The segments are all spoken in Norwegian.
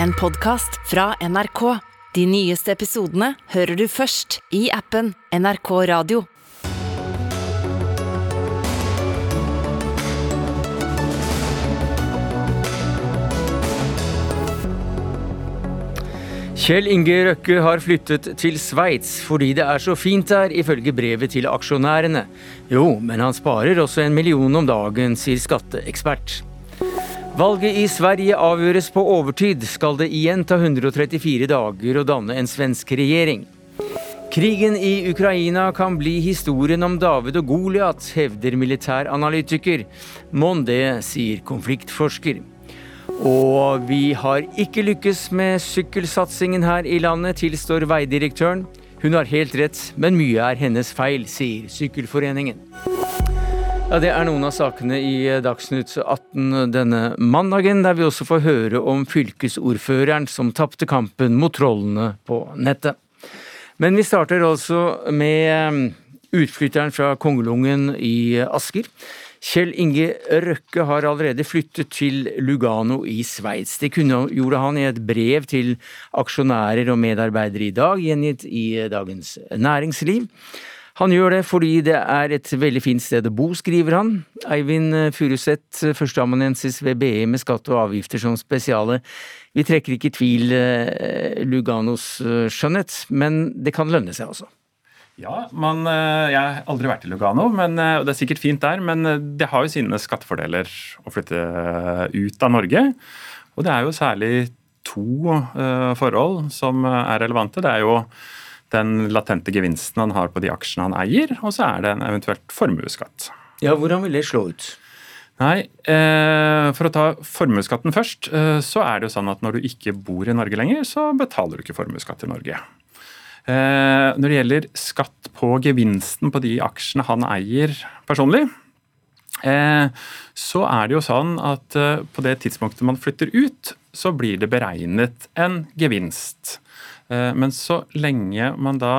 en podkast fra NRK. De nyeste episodene hører du først i appen NRK Radio. Kjell Inge Røkke har flyttet til Sveits fordi det er så fint der, ifølge brevet til aksjonærene. Jo, men han sparer også en million om dagen, sier skatteekspert. Valget i Sverige avgjøres på overtid. Skal det igjen ta 134 dager å danne en svensk regjering? Krigen i Ukraina kan bli historien om David og Goliat, hevder militæranalytiker. Mon det, sier konfliktforsker. Og vi har ikke lykkes med sykkelsatsingen her i landet, tilstår veidirektøren. Hun har helt rett, men mye er hennes feil, sier Sykkelforeningen. Ja, Det er noen av sakene i Dagsnytt 18 denne mandagen, der vi også får høre om fylkesordføreren som tapte kampen mot trollene på nettet. Men vi starter altså med utflytteren fra Kongelungen i Asker. Kjell Inge Røkke har allerede flyttet til Lugano i Sveits. Det gjorde han i et brev til aksjonærer og medarbeidere i dag, gjengitt i Dagens Næringsliv. Han gjør det fordi det er et veldig fint sted å bo, skriver han. Eivind Furuseth, førsteamanuensis ved BI med skatt og avgifter som spesiale. Vi trekker ikke i tvil eh, Luganos eh, skjønnhet, men det kan lønne seg også. Ja, man, eh, jeg har aldri vært i Lugano, men eh, det er sikkert fint der. Men eh, det har jo sine skattefordeler å flytte ut av Norge. Og det er jo særlig to forhold som er relevante. Det er jo den latente gevinsten han har på de aksjene han eier, og så er det en eventuelt formuesskatt. Ja, Hvordan vil det slå ut? Nei, For å ta formuesskatten først, så er det jo sånn at når du ikke bor i Norge lenger, så betaler du ikke formuesskatt i Norge. Eh, når det gjelder skatt på gevinsten på de aksjene han eier personlig, eh, så er det jo sånn at eh, på det tidspunktet man flytter ut, så blir det beregnet en gevinst. Men så lenge man da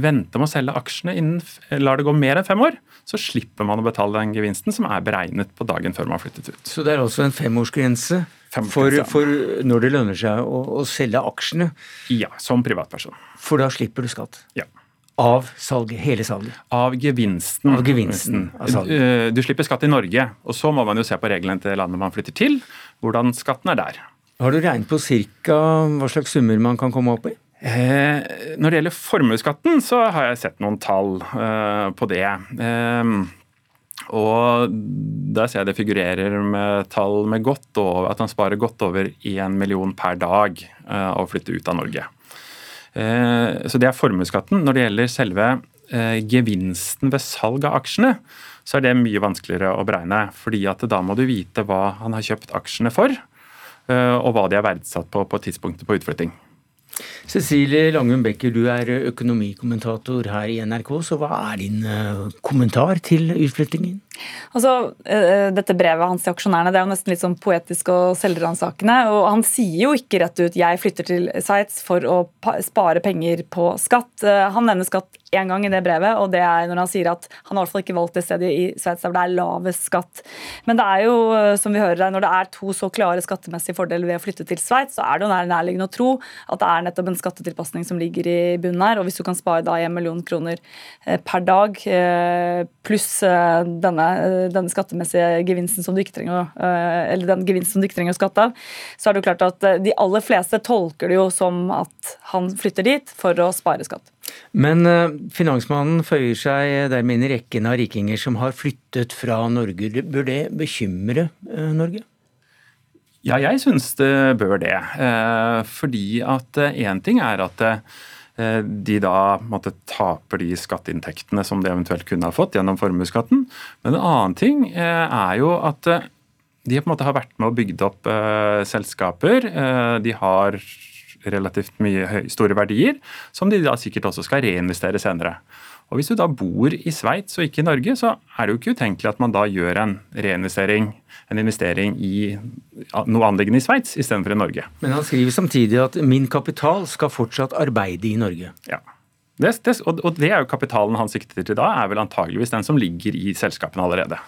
venter med å selge aksjene innen, lar det gå mer enn fem år, så slipper man å betale den gevinsten som er beregnet på dagen før man har flyttet ut. Så det er altså en femårsgrense for, for når det lønner seg å, å, selge aksjene? Ja, som privatperson. For da slipper du skatt? Ja. Av salget, hele salget? Av gevinsten. Av gevinsten av salget. Eh, du slipper skatt i Norge, og så må man jo se på reglene til landet man flytter til, hvordan skatten er der. Har du regnet på cirka hva slags summer man kan komme opp i? Eh, når det gjelder formuesskatten, så har jeg sett noen tall eh, på det. Eh, og der ser jeg det figurerer med tall med godt over, at han sparer godt over 1 million per dag å flytte ut av Norge. Så det er formuesskatten. Når det gjelder selve gevinsten ved salg av aksjene, så er det mye vanskeligere å beregne. fordi at da må du vite hva han har kjøpt aksjene for, og hva de er verdsatt på på tidspunktet på utflytting. Cecilie Langum Becker, du er økonomikommentator her i NRK, så hva er din eh, kommentar til utflyttingen? Altså, eh, Dette brevet hans til aksjonærene det er jo nesten litt sånn poetisk og selvransakende. og Han sier jo ikke rett ut 'jeg flytter til Sveits for å spare penger på skatt'. Eh, han nevner skatt én gang i det brevet, og det er når han sier at han har i hvert fall ikke valgt det stedet i Sveits der det er lavest skatt. Men det er jo, som vi hører her, når det er to så klare skattemessige fordeler ved å flytte til Sveits, så er det jo nærliggende å tro at det er nettopp en skattetilpasning som ligger i bunnen her. Og hvis du kan spare da en million kroner per dag, pluss denne denne, denne, skattemessige gevinsten som du ikke trenger å, eh, eller den gevinsten som du ikke trenger å skatte av, så er det jo klart at eh, de aller fleste tolker det jo som at han flytter dit for å spare skatt. Men finansmannen føyer seg dermed inn i rekken av rikinger som har flyttet fra Norge. Bør det bekymre Norge? Ja, jeg syns det bør det. Fordi at én ting er at Eh, de da måtte taper de skatteinntektene som de eventuelt kunne ha fått gjennom formuesskatten. Men en annen ting eh, er jo at eh, de på en måte har vært med og bygd opp selskaper. De har relativt mye store verdier, som de da sikkert også skal reinvestere senere. Og Hvis du da bor i Sveits og ikke i Norge, så er det jo ikke utenkelig at man da gjør en reinvestering, en investering i noe anliggende i Sveits istedenfor i Norge. Men han skriver samtidig at min kapital skal fortsatt arbeide i Norge. Ja. Det, det, og det er jo kapitalen han sikter til da, er vel antageligvis den som ligger i selskapene allerede.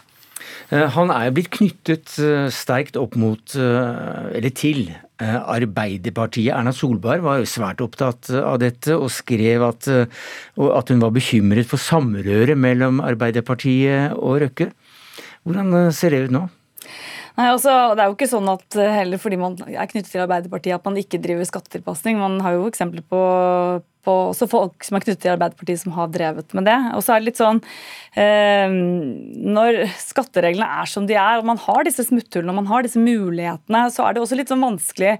Eh, han er blitt knyttet eh, sterkt opp mot, eh, eller til, Arbeiderpartiet. Erna Solberg var jo svært opptatt av dette og skrev at, at hun var bekymret for samrøret mellom Arbeiderpartiet og Røkke. Hvordan ser det ut nå? Nei, altså, Det er jo ikke sånn at heller fordi man er knyttet til Arbeiderpartiet at man ikke driver skattetilpasning. Man har jo eksempler på, på også folk som er knyttet til Arbeiderpartiet som har drevet med det. Og så er det litt sånn eh, Når skattereglene er som de er, og man har disse smutthullene og man har disse mulighetene, så er det også litt sånn vanskelig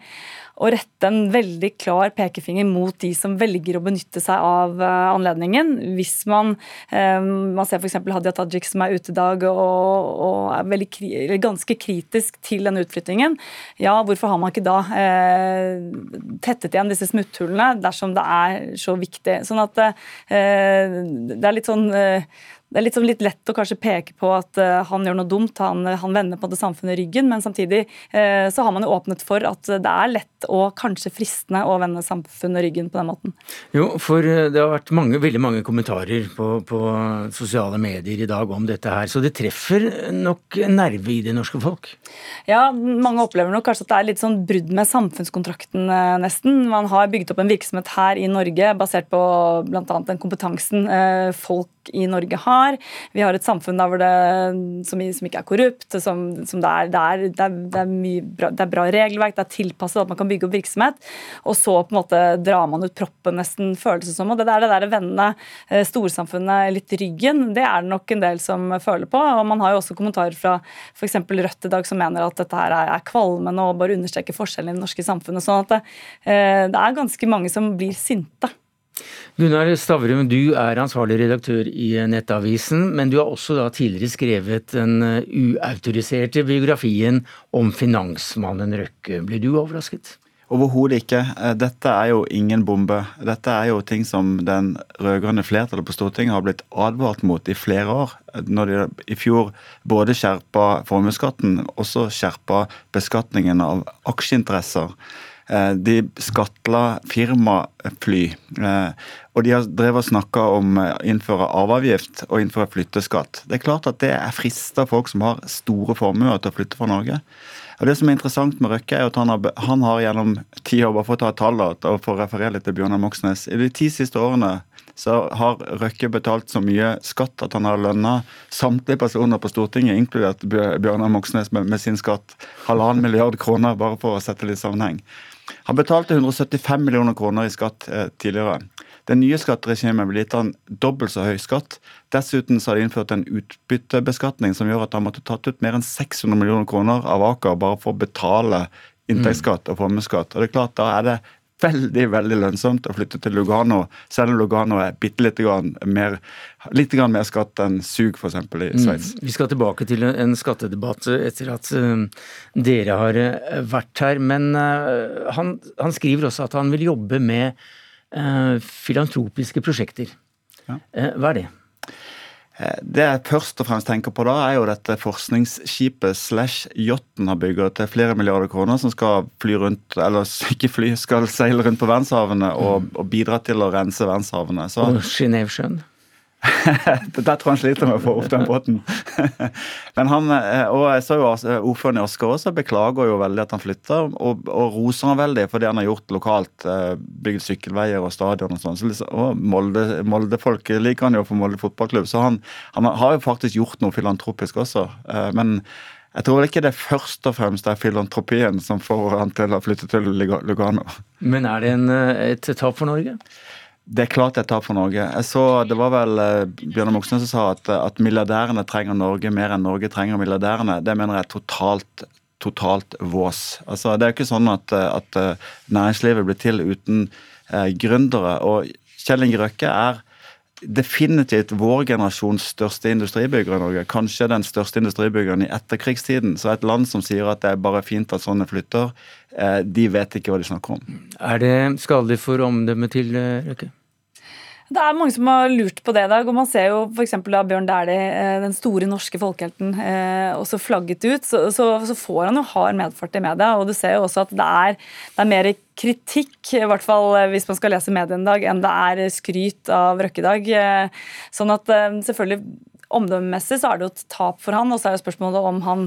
å rette en veldig klar pekefinger mot de som velger å benytte seg av eh, anledningen. Hvis man, eh, man ser f.eks. Hadia Tajik som er ute i dag og, og er veldig, ganske kritisk til denne utflyttingen. Ja, hvorfor har man ikke da eh, tettet igjen disse smutthullene dersom det er så viktig? Sånn at eh, det er litt sånn eh, det er sånn litt, lett å kanskje peke på at uh, han gjør noe dumt, han, han vender på det samfunnet ryggen, men samtidig uh, så har man jo åpnet for at det er lett og kanskje fristende å vende samfunnet ryggen på den måten. Jo, for eh, det har vært mange, veldig mange kommentarer på, på, sosiale medier i dag om dette her, så det treffer nok nerve i det norske folk? Ja, mange opplever nok kanskje at det er litt sånn brudd med samfunnskontrakten, nesten. Man har bygget opp en virksomhet her i Norge basert på bl.a. den kompetansen folk i Norge har. Vi har et samfunn der hvor det, som, som ikke er korrupt, som, som det, er, det, er, det, er, det, er bra, det, er, bra, regelverk, det er tilpasset at man kan bygge opp virksomhet. Og så på en måte drar man ut proppen, nesten, føles det som. Og det der, det der vende eh, storsamfunnet litt ryggen, det er det nok en del som føler på. Og man har jo også kommentarer fra f.eks. Rødt i dag som mener at dette her er kvalmende og bare understreker forskjellen i det norske samfunnet. sånn at det, eh, det er ganske mange som blir sinte. Gunnar Stavrum, du er ansvarlig redaktør i Nettavisen, men du har også tidligere skrevet den uh, uautoriserte biografien om finansmannen Røkke. Ble du overrasket? Overhodet ikke. Eh, dette er jo ingen bombe. Dette er jo ting som den rød-grønne flertallet på Stortinget har blitt advart mot i flere år. Når de i fjor både skjerpa formuesskatten, også skjerpa beskatningen av aksjeinteresser. Eh, de skattla firmafly. Eh, og de har drevet og snakka om å innføre arveavgift og innføre flytteskatt. Det er klart at det er frista folk som har store formuer til å flytte fra Norge. Og Det som er interessant med Røkke, er at han har, han har gjennom ti år bare for å ta et tall og for å referere litt til Bjørnar Moxnes, i de ti siste årene så har Røkke betalt så mye skatt at han har lønna samtlige personer på Stortinget, inkludert Bjørnar Moxnes med, med sin skatt, halvannen milliard kroner, bare for å sette litt sammenheng. Han betalte 175 millioner kroner i skatt eh, tidligere. Det nye skatteregimet vil gitt han dobbelt så høy skatt. Dessuten så har de innført en utbyttebeskatning som gjør at han måtte tatt ut mer enn 600 millioner kroner av Aker bare for å betale inntektsskatt og formuesskatt. Og det er klart, Da er det veldig veldig lønnsomt å flytte til Lugano, selv om Lugano er bitte litt mer, litt mer skatt enn sug, f.eks. i mm. Sveits. Mm. Vi skal tilbake til en skattedebatt etter at uh, dere har uh, vært her. Men uh, han, han, skriver også at han vil jobbe med filantropiske prosjekter. Ja. hva er det? Eh, det jeg først og fremst tenker på da, er jo dette forskningsskipet slash yachten har bygget til flere milliarder kroner, som skal fly rundt, eller ikke fly, skal seile rundt på verdenshavene og, og bidra til å rense verdenshavene. Så, og Genévesjøen? Der tror jeg han sliter med å få opp den båten. Men han, eh, og jeg så jo Ordføreren i Asker også beklager jo veldig at han flytter, og, og roser han veldig for det han har gjort lokalt. Eh, bygd sykkelveier og stadion og sånn. Så liksom, Molde-folk liker han jo for Molde fotballklubb, så han, han, har jo faktisk gjort noe filantropisk også. Eh, men jeg tror ikke det først og fremst er filantropien som får han til å flytte til Lugano. Men er det en, et tap for Norge? Det er klart er tap for Norge. Jeg så, Det var vel uh, Bjørnar Moxnes som sa at, at, milliardærene trenger Norge mer enn Norge trenger milliardærene. Det mener jeg er totalt, totalt vås. Altså, det er jo ikke sånn at, at uh, næringslivet blir til uten eh, gründere. Og Kjell Inge Røkke er definitivt vår generasjons største industribygger i Norge. Kanskje den største industribyggeren i etterkrigstiden. Så et land som sier at det er bare fint at sånne flytter, de vet ikke hva de snakker om. Er det skadelig for omdømmet til Røkke? Det er mange som har lurt på det i dag. og Man ser jo f.eks. da Bjørn Dæhlie, eh, den store norske folkehelten, eh, også flagget ut. Så, så, så, får han jo hard medfart i media. og Du ser jo også at det er, det er mer kritikk, i hvert fall eh, hvis man skal lese mediene i dag, enn det er skryt av Røkke i dag. Sånn at selvfølgelig Omdømmemessig så er det jo et tap for han, og så er det spørsmålet om han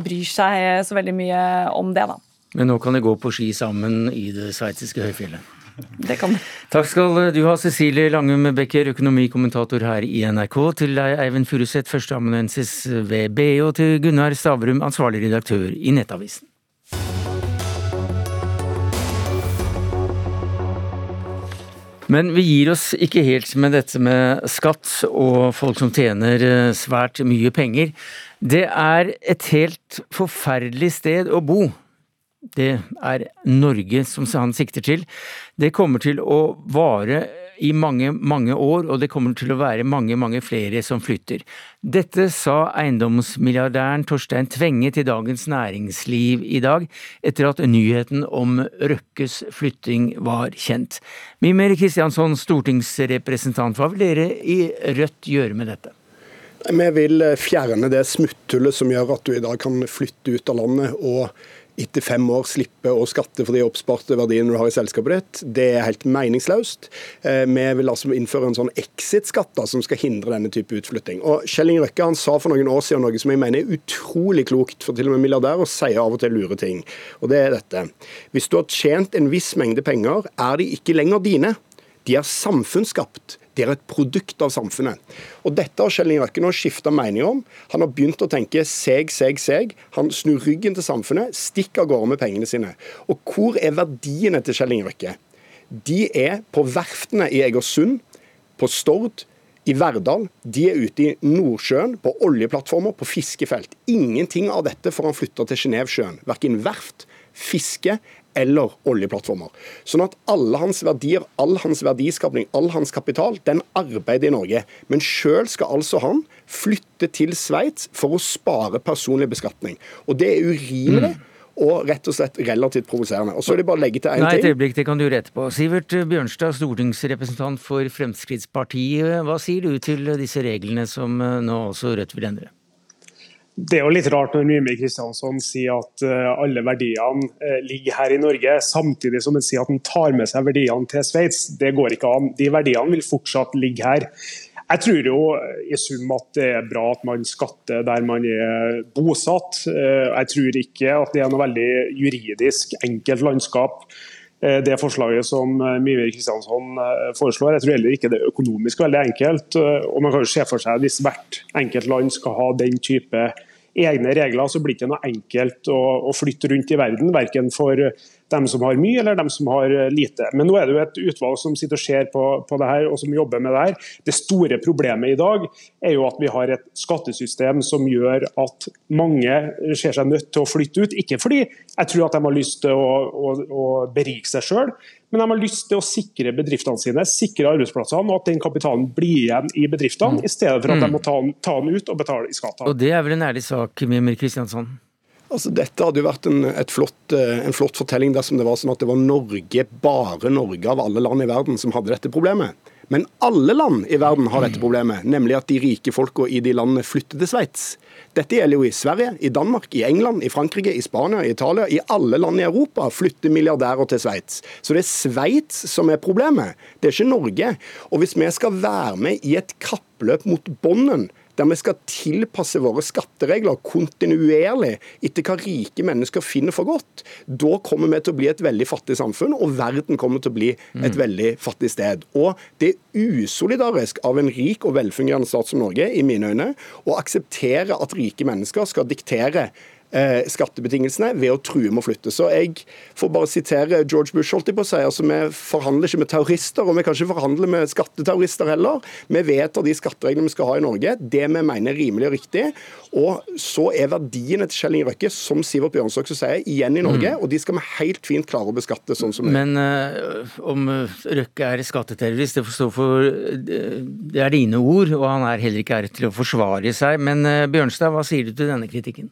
bryr seg så veldig mye om det. da. Men nå kan de gå på ski sammen i det sveitsiske høyfjellet. Det kan Takk skal du ha, Cecilie Langum Becker, økonomikommentator her i NRK. Til deg, Eivind Furuseth, førsteamanuensis ved BI, og til Gunnar Stavrum, ansvarlig redaktør i Nettavisen. Men vi gir oss ikke helt med dette med skatt og folk som tjener eh, svært mye penger. Det er et helt forferdelig sted å bo. Det er Norge som han sikter til. Det kommer til å vare i mange, mange år, og det kommer til å være mange, mange flere som flytter. Dette sa eiendomsmilliardæren Torstein Tvenge til Dagens Næringsliv i dag, etter at nyheten om Røkkes flytting var kjent. Mimer Kristiansson, stortingsrepresentant, hva vil dere i Rødt gjøre med dette? Vi vil fjerne det smutthullet som gjør at du i dag kan flytte ut av landet og etter fem år slippe å skatte for de oppsparte verdiene du har i selskapet ditt, det er helt meningsløst. Eh, vi vil altså innføre en sånn exit-skatt som skal hindre denne type utflytting. Og Kjell Inge Røkke han sa for noen år siden noe som jeg mener er utrolig klokt, for til og med milliardærer sier av og til lure ting. Og det er dette. Hvis du har tjent en viss mengde penger, er de ikke lenger dine. De er samfunnsskapt. De er et produkt av samfunnet. Og Dette har Kjell Inge nå skifta mening om. Han har begynt å tenke seg, seg, seg. Han snur ryggen til samfunnet, stikker av gårde med pengene sine. Og hvor er verdiene til Kjell Inge? De er på verftene i Egersund, på Stord, i Verdal. De er ute i Nordsjøen, på oljeplattformer, på fiskefelt. Ingenting av dette får han flytta til Genévesjøen. Verken verft, fiske eller oljeplattformer. Sånn at alle hans verdier, all hans verdiskapning, all hans kapital, den arbeider i Norge. Men sjøl skal altså han flytte til Sveits for å spare personlig beskatning. Og det er urimelig. Mm. Og rett og slett relativt provoserende. Og så vil jeg bare legge til en Nei, et øyeblikk, det kan du rette på. Sivert Bjørnstad, stortingsrepresentant for Fremskrittspartiet. Hva sier du til disse reglene som eh, nå også Rødt vil endre? Det er jo litt rart når Mimir Kristiansson sier at eh, alle verdiene eh, ligger her i Norge, samtidig som han sier at han tar med seg verdiene til Sveits. Det går ikke an. De verdiene vil fortsatt ligge her. Jeg tror jo i sum at det er bra at man skatter der man er bosatt. Eh, jeg tror ikke at det er noe veldig juridisk enkelt landskap det forslaget som Mimir Kristiansson foreslår. Jeg tror heller ikke det er økonomisk veldig enkelt. og Man kan jo se for seg at hvis hvert enkelt land skal ha den type egne regler, så blir det ikke noe enkelt å, å flytte rundt i verden. Verken for dem som har mye eller dem som har lite. Men nå er det jo et utvalg som sitter og ser på, på det her og som jobber med det her. Det store problemet i dag er jo at vi har et skattesystem som gjør at mange ser seg nødt til å flytte ut. Ikke fordi jeg tror at de har lyst til å, å, å berike seg sjøl, men de har lyst til å sikre bedriftene sine, sikre arbeidsplassene, og at den kapitalen blir igjen i bedriftene, mm. i stedet for at de mm. må ta, ta, den ut og betale i skatt. Og det er vel en ærlig sak, Mimir Kristiansson? Altså, dette hadde jo vært en, flott, eh, en, flott, fortelling dersom det var sånn at det var Norge, bare Norge av alle land i verden, som hadde dette problemet. Men alle land i verden har dette problemet, nemlig at de rike folka i de landene flytter til Sveits. Dette gjelder jo i Sverige, i Danmark, i England, i Frankrike, i Spania, i Italia. I alle land i Europa flytter milliardærer til Sveits. Så det er Sveits som er problemet, det er ikke Norge. Og hvis vi skal være med i et kappløp mot bånden, der vi skal tilpasse våre skatteregler kontinuerlig etter hva rike mennesker finner for godt, da kommer vi til å bli et veldig fattig samfunn, og verden kommer til å bli et mm. veldig fattig sted. Og det er usolidarisk av en rik og velfungerende stat som Norge, i mine øyne, å akseptere at rike mennesker skal diktere skattebetingelsene ved å true med å flytte. Så jeg får bare sitere George Bush, holdt på å si. Altså, vi forhandler ikke med terrorister, og vi kan ikke forhandle med skatteterrorister heller. Vi vedtar de skattereglene vi skal ha i Norge, det vi mener er rimelig og riktig. Og så er verdiene til Kjell Inge Røkke, som Sivert også sier, igjen i Norge, mm. og de skal vi helt fint klare å beskatte sånn som det Men uh, om Røkke er skatteterrorist, det får for Det er dine ord, og han er heller ikke her til å forsvare seg. Men uh, Bjørnstad, hva sier du til denne kritikken?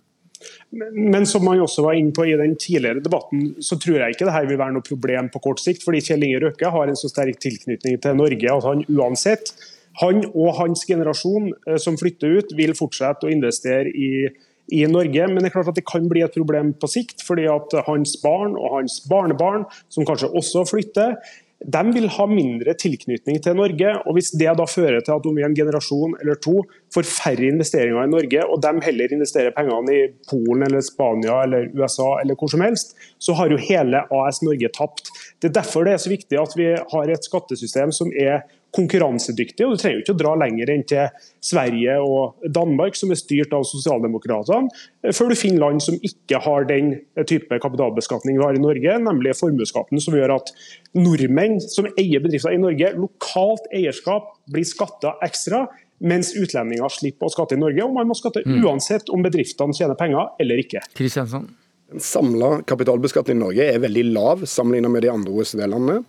Men som man også var inne på i den tidligere debatten, så tror jeg ikke det vil være noe problem på kort sikt. fordi Kjell Inge Røkke har en så sterk tilknytning til Norge at han uansett, han og hans generasjon eh, som flytter ut, vil fortsette å investere i, i Norge. Men det er klart at det kan bli et problem på sikt, fordi at hans barn og hans barnebarn, som kanskje også flytter, de vil ha mindre tilknytning til Norge. og Hvis det da fører til at om en generasjon eller to får færre investeringer i Norge, og de heller investerer pengene i Polen eller Spania eller USA eller hvor som helst, så har jo hele AS Norge tapt. Det er derfor det er så viktig at vi har et skattesystem som er konkurransedyktig. og Du trenger jo ikke å dra lenger enn til Sverige og Danmark, som er styrt av sosialdemokratene, før du finner land som ikke har den type kapitalbeskatning vi har i Norge, nemlig formuesskatten, som gjør at nordmenn som eier bedrifter i Norge, lokalt eierskap, blir skatta ekstra. Mens utlendinger slipper å skatte i Norge, og man må skatte mm. uansett om bedriftene tjener penger eller ikke. Kristiansson. Den samla kapitalbeskatning i Norge er veldig lav sammenlignet med de andre OECD-landene.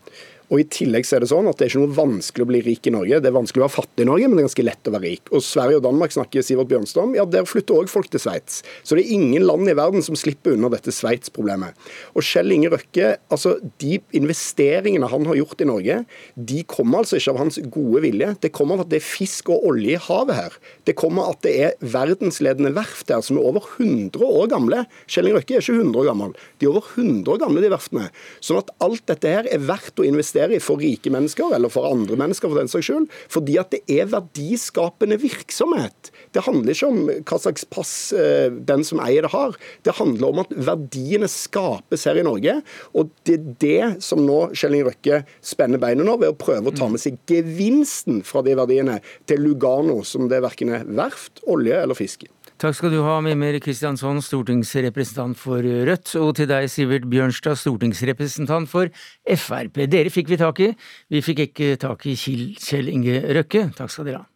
Og i tillegg så er det sånn at det er ikke noe vanskelig å bli rik i Norge. Det er vanskelig å være fattig i Norge, men det er ganske lett å være rik. Og Sverige og Danmark snakker Sivert Bjørnstad om. Ja, der flytter òg folk til Sveits. Så det er ingen land i verden som slipper unna dette Sveits-problemet. Og Kjell Inge Røkke, altså de investeringene han har gjort i Norge, de kommer altså ikke av hans gode vilje. Det kommer av at det er fisk og olje i havet her. Det kommer av at det er verdensledende verft her som er over 100 år gamle. Kjell Inge Røkke er ikke 100 år gammel. De er over 100 år gamle, de verftene. Sånn at alt dette her er verdt å investere investere i for rike mennesker, eller for andre mennesker for den saks skyld. Fordi at det er verdiskapende virksomhet. Det handler ikke om hva slags pass eh, den som eier det, har. Det handler om at verdiene skapes her i Norge. Og det er det som nå Kjell Inge Røkke spenner beina nå, ved å prøve å ta med seg gevinsten fra de verdiene til Lugano, som det verken er verft, olje eller fiske. Takk skal du ha, Mimir Kristiansson, stortingsrepresentant for Rødt, og til deg, Sivert Bjørnstad, stortingsrepresentant for Frp. Dere fikk vi tak i, vi fikk ikke tak i Kjell Inge Røkke. Takk skal dere ha.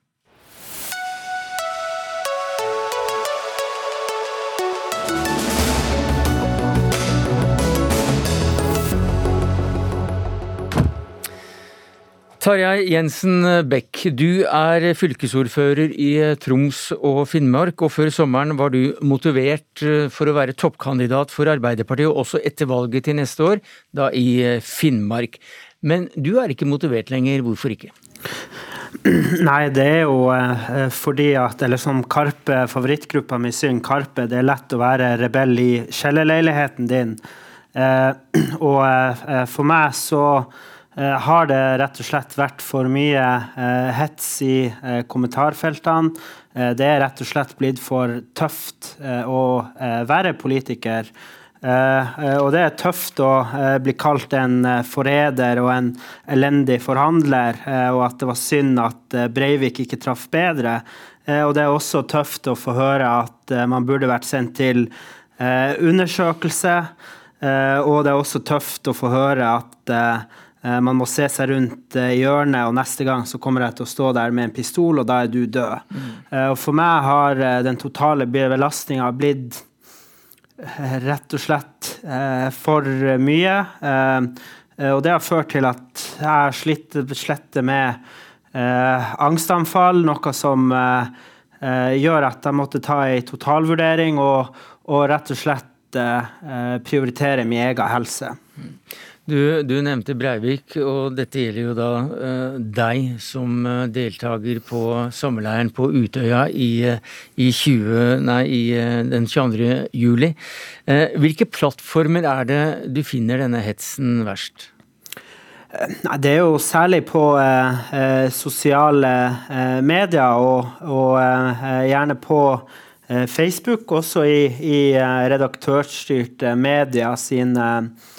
Tarjei Jensen Bech, du er fylkesordfører i Troms og Finnmark, og før sommeren var du motivert eh, for å være toppkandidat for Arbeiderpartiet, også etter valget til neste år, da i eh, Finnmark. Men du er ikke motivert lenger, hvorfor ikke? Nei, det er jo eh, fordi at, eller som Karpe, favorittgruppa mi synger, Karpe, det er lett å være rebell i kjellerleiligheten din. Og for meg så har det rett og slett vært for mye eh, hets i eh, kommentarfeltene. Det er rett og slett blitt for tøft å være politiker. Og det er tøft å bli kalt en forræder og en elendig forhandler, og at det var synd at Breivik ikke traff bedre. Og det er også tøft å få høre at man burde vært sendt til undersøkelse. Og det er også tøft å få høre at Eh, man må se seg rundt eh, hjørnet, og neste gang så kommer jeg til å stå der med en pistol, og da er du død. Mm. Og for meg har den totale belastninga blitt rett og slett for mye. Og det har ført til at jeg har slitt slette med angstanfall, noe som gjør at jeg måtte ta ei totalvurdering og, og rett og slett prioritere min egen helse. Mm. Du, du, nevnte Breivik, og dette gjelder jo da uh, deg som uh, deltaker på sommerleiren på Utøya i, uh, i, 20, nei, i den 22. juli. hvilke plattformer er det du finner denne hetsen verst? Nei, det er jo særlig på sosiale medier, og, og gjerne på Facebook, også i, i redaktørstyrte medier sine Eh,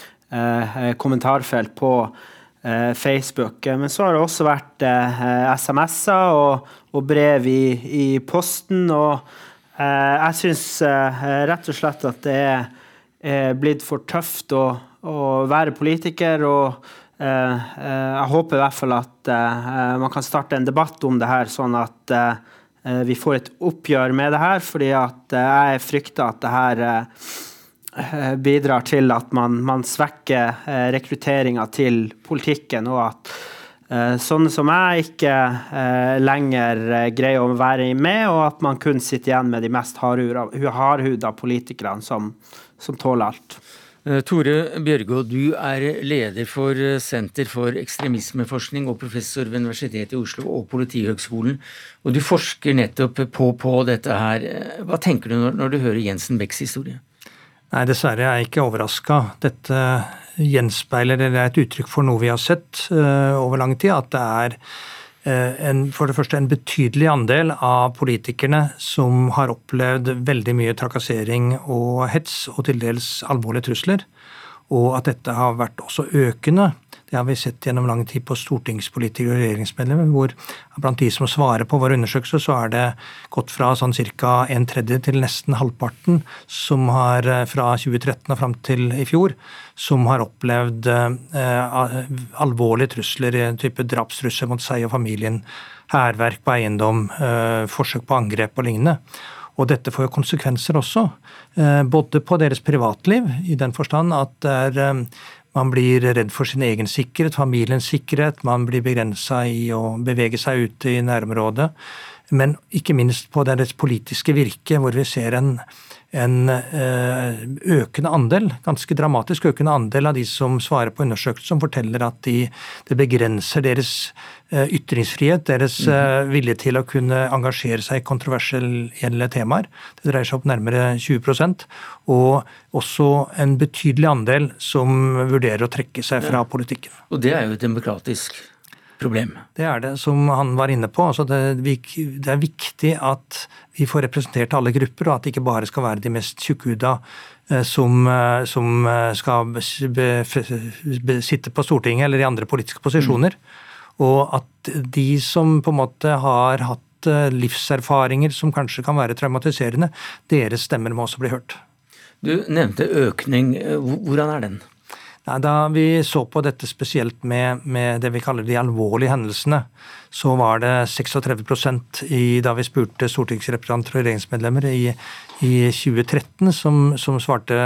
kommentarfelt på eh, Facebook. Men så har det også vært eh, SMS-er og, og, brev i, i posten. Og jeg syns rett og slett at det er blitt for tøft å, å være politiker. og jeg håper i hvert fall at man kan starte en debatt om det her, sånn at vi får et oppgjør med det her. fordi at jeg frykter at det her Eh, bidrar til at man, man svekker eh, rekrutteringa til politikken, og at eh, sånne som jeg ikke lenger greier å være med, og at man kun sitter igjen med de mest hardhuda politikerne som, som tåler alt. Tore Bjørgo, du er leder for Senter for ekstremismeforskning og professor ved Universitetet i Oslo og Politihøgskolen. Og du forsker nettopp på, på dette her. Hva tenker du når, når du hører Jensen Becks historie? Nei, dessverre er jeg ikke overraska. Dette gjenspeiler, eller er et uttrykk for noe vi har sett uh, over lang tid, at det er uh, en, for det første en betydelig andel av politikerne som har opplevd veldig mye trakassering og hets og til dels alvorlige trusler. Og at dette har vært også økende det har vi sett gjennom lang tid på stortingspolitikere og regjeringsmedlemmer, hvor blant de som svarer på vår undersøkelse, så er det gått fra sånn ca. en tredje til nesten halvparten som har eh, fra 2013 og fram til i fjor, som har opplevd eh, alvorlige trusler, i en type drapstrusler mot seg og familien, hærverk på eiendom, eh, forsøk på angrep og lignende. Og dette får jo konsekvenser også, eh, både på deres privatliv, i den forstand at det er eh, man blir redd for sin egen sikkerhet, familiens sikkerhet. Man blir begrensa i å bevege seg ute i nærområdet. Men ikke minst på deres politiske virke, hvor vi ser en, en eh, økende andel, ganske dramatisk økende andel av de som svarer på undersøkelser, som forteller at de, det begrenser deres eh, ytringsfrihet, deres mm. vilje til å kunne engasjere seg i kontroversielle temaer. Det dreier seg om nærmere 20% og også en betydelig andel som vurderer å trekke seg fra politikken. Og det er jo demokratisk problem. Det er det, som han var inne på. Altså det, det, er viktig at vi får representert alle grupper, og at det ikke bare skal være de mest tjukkhuda eh, som, eh, som, eh, skal be, be, sitte på Stortinget eller i andre politiske posisjoner. Mm. Og at de som på en måte har hatt livserfaringer som kanskje kan være traumatiserende, deres stemmer må også bli hørt. Du nevnte økning. Hvordan er den? Da vi så på dette spesielt med, med, det vi kaller de alvorlige hendelsene, så var det 36 i, da vi spurte stortingsrepresentanter og regjeringsmedlemmer i, i 2013 som, som, svarte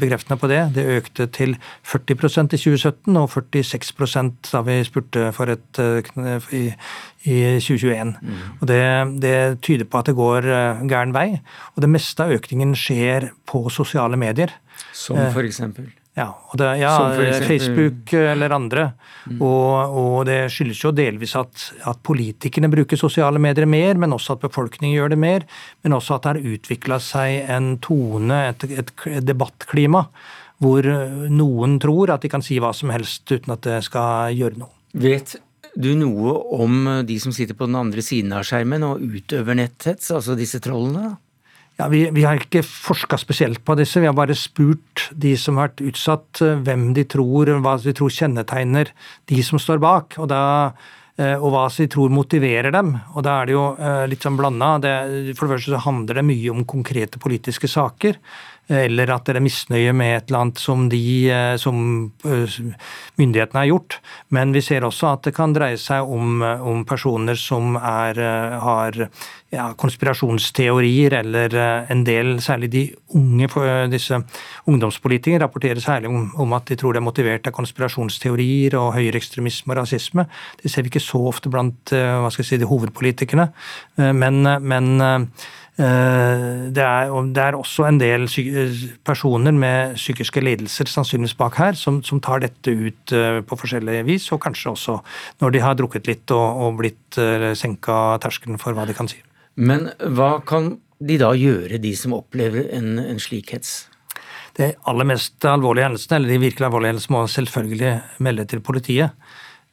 bekreftende på det. Det økte til 40% i 2017 og 46% da vi spurte for et, i, i 2021. Mm. Og det, det, tyder på at det går eh, gæren vei. Og det meste av økningen skjer på sosiale medier. Som for eksempel? Ja, det, ja Facebook eller andre. Mm. Og, og, det skyldes jo delvis at, at, politikerne bruker sosiale medier mer, men også at befolkningen gjør det mer. Men også at det har utvikla seg en tone, et, et, debattklima, hvor noen tror at de kan si hva som helst uten at det skal gjøre noe. Vet du noe om de som sitter på den andre siden av skjermen og utøver netthets, altså disse trollene? Ja, vi, vi, har ikke forska spesielt på disse, vi har bare spurt de som har vært utsatt, eh, hvem de tror, hva de tror kjennetegner de som står bak. Og, da, eh, og hva de tror motiverer dem. Og da er det jo eh, litt sånn blanda. For det første så handler det mye om konkrete politiske saker eller at det er misnøye med et eller annet som, de, eh, som eh, myndighetene har gjort. Men vi ser også at det kan dreie seg om, om personer som er, eh, har ja, konspirasjonsteorier, eller en del, særlig de unge disse ungdomspolitikere, rapporterer særlig om, om, at de tror det er motivert av konspirasjonsteorier og høyreekstremisme og rasisme. Det ser vi ikke så ofte blant hva skal jeg si, de hovedpolitikerne. Men, men Eh, det er, det er, også en del personer med psykiske lidelser sannsynligvis bak her, som, som, tar dette ut eh, på forskjellige vis, og kanskje også når de har drukket litt og, og blitt eh, senka terskelen for hva de kan si. Men hva kan de da gjøre, de som opplever en, en slik hets? De aller mest alvorlige hendelsene, eller de virkelig alvorlige hendelsene, må selvfølgelig melde til politiet.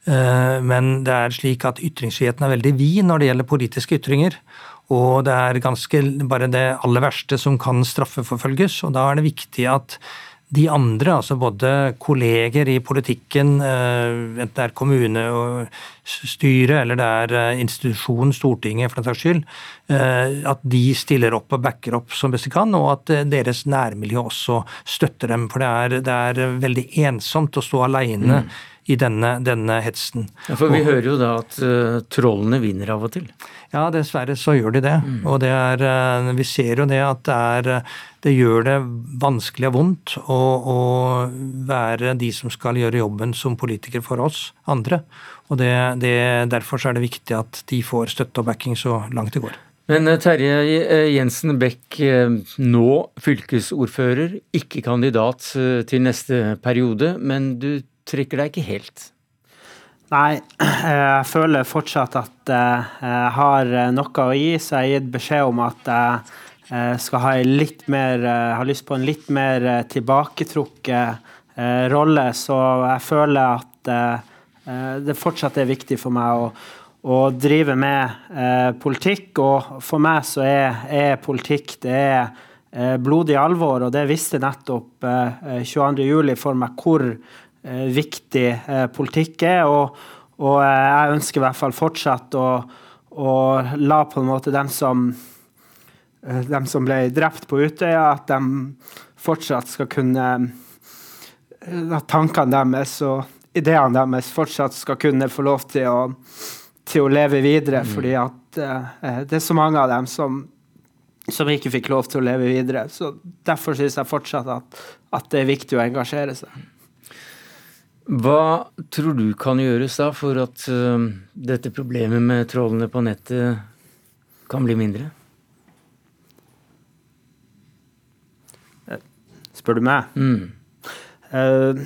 Men det er slik at ytringsfriheten er veldig vid når det gjelder politiske ytringer. Og det er ganske bare det aller verste som kan straffeforfølges. Og da er det viktig at de andre, altså både kolleger i politikken, eh, enten det er kommune og styre eller det er institusjonen, institusjon, Stortinget for den saks skyld, eh, at de stiller opp og backer opp som best de kan, og at deres nærmiljø også støtter dem. For det er, det er veldig ensomt å stå aleine. Mm i denne, denne hetsen. Ja, For vi og, hører jo da at uh, trollene vinner av og til? Ja, dessverre så gjør de det. Mm. Og det er, uh, vi ser jo det at det, er, det gjør det vanskelig og vondt å, å, være de som skal gjøre jobben som politikere for oss andre. Og det, det, Derfor så er det viktig at de får støtte og backing så langt det går. Men eh, Terje Jensen Beck, nå fylkesordfører, ikke kandidat til neste periode, men du trekker deg ikke helt? Nei, jeg føler fortsatt at jeg har noe å gi, så jeg har gitt beskjed om at jeg skal ha litt mer Har lyst på en litt mer tilbaketrukket rolle, så jeg føler at det fortsatt er viktig for meg å, å drive med politikk. Og for meg så er, er politikk det er blodig alvor, og det visste nettopp 22.07 for meg hvor viktig politikk er. og og jeg ønsker i hvert fall fortsatt å, å la på en måte dem som, eh, dem som ble drept på Utøya, at de fortsatt skal kunne eh, At tankene deres og ideene deres fortsatt skal kunne få lov til å, til å leve videre. Mm. Fordi at uh, det er så mange av dem som, som ikke fikk lov til å leve videre. Så Derfor syns jeg fortsatt at, at det er viktig å engasjere seg. Hva tror du kan gjøres da for at uh, dette problemet med trollene på nettet kan bli mindre? Spør du meg? Mm. Uh,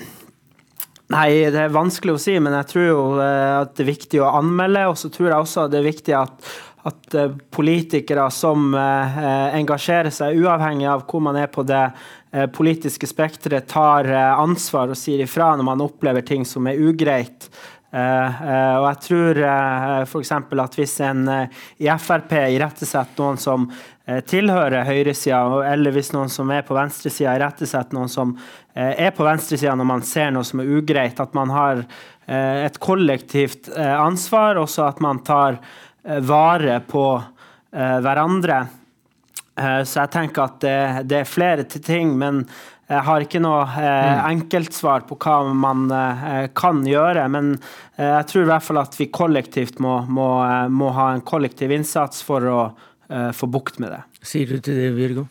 nei, det er vanskelig å si, men jeg tror jo uh, at det er viktig å anmelde. Og så tror jeg også at det er viktig at, at politikere som engasjerer seg, uavhengig av hvor man er på det Eh, politiske spekteret tar eh, ansvar og sier ifra når man opplever ting som er ugreit. Eh, og jeg tror f.eks. at hvis en i Frp irettesetter noen som tilhører høyresida, eller hvis noen som er på venstresida irettesetter noen som er på venstresida når man ser noe som er ugreit, at man har et kollektivt ansvar, også at man tar vare på hverandre. Eh, så jeg tenker at det, det, er flere til ting, men jeg har ikke noe eh, mm. enkeltsvar på hva man eh, kan gjøre. Men jeg tror i hvert fall at vi kollektivt må, må, må ha en kollektiv innsats for å få bukt med det. Sier du til det, Virgo?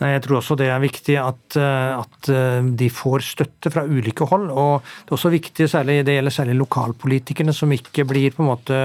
Nei, Jeg tror også det er viktig at, at, de får støtte fra ulike hold. og Det er også viktig, særlig, det gjelder særlig lokalpolitikerne, som ikke blir på en måte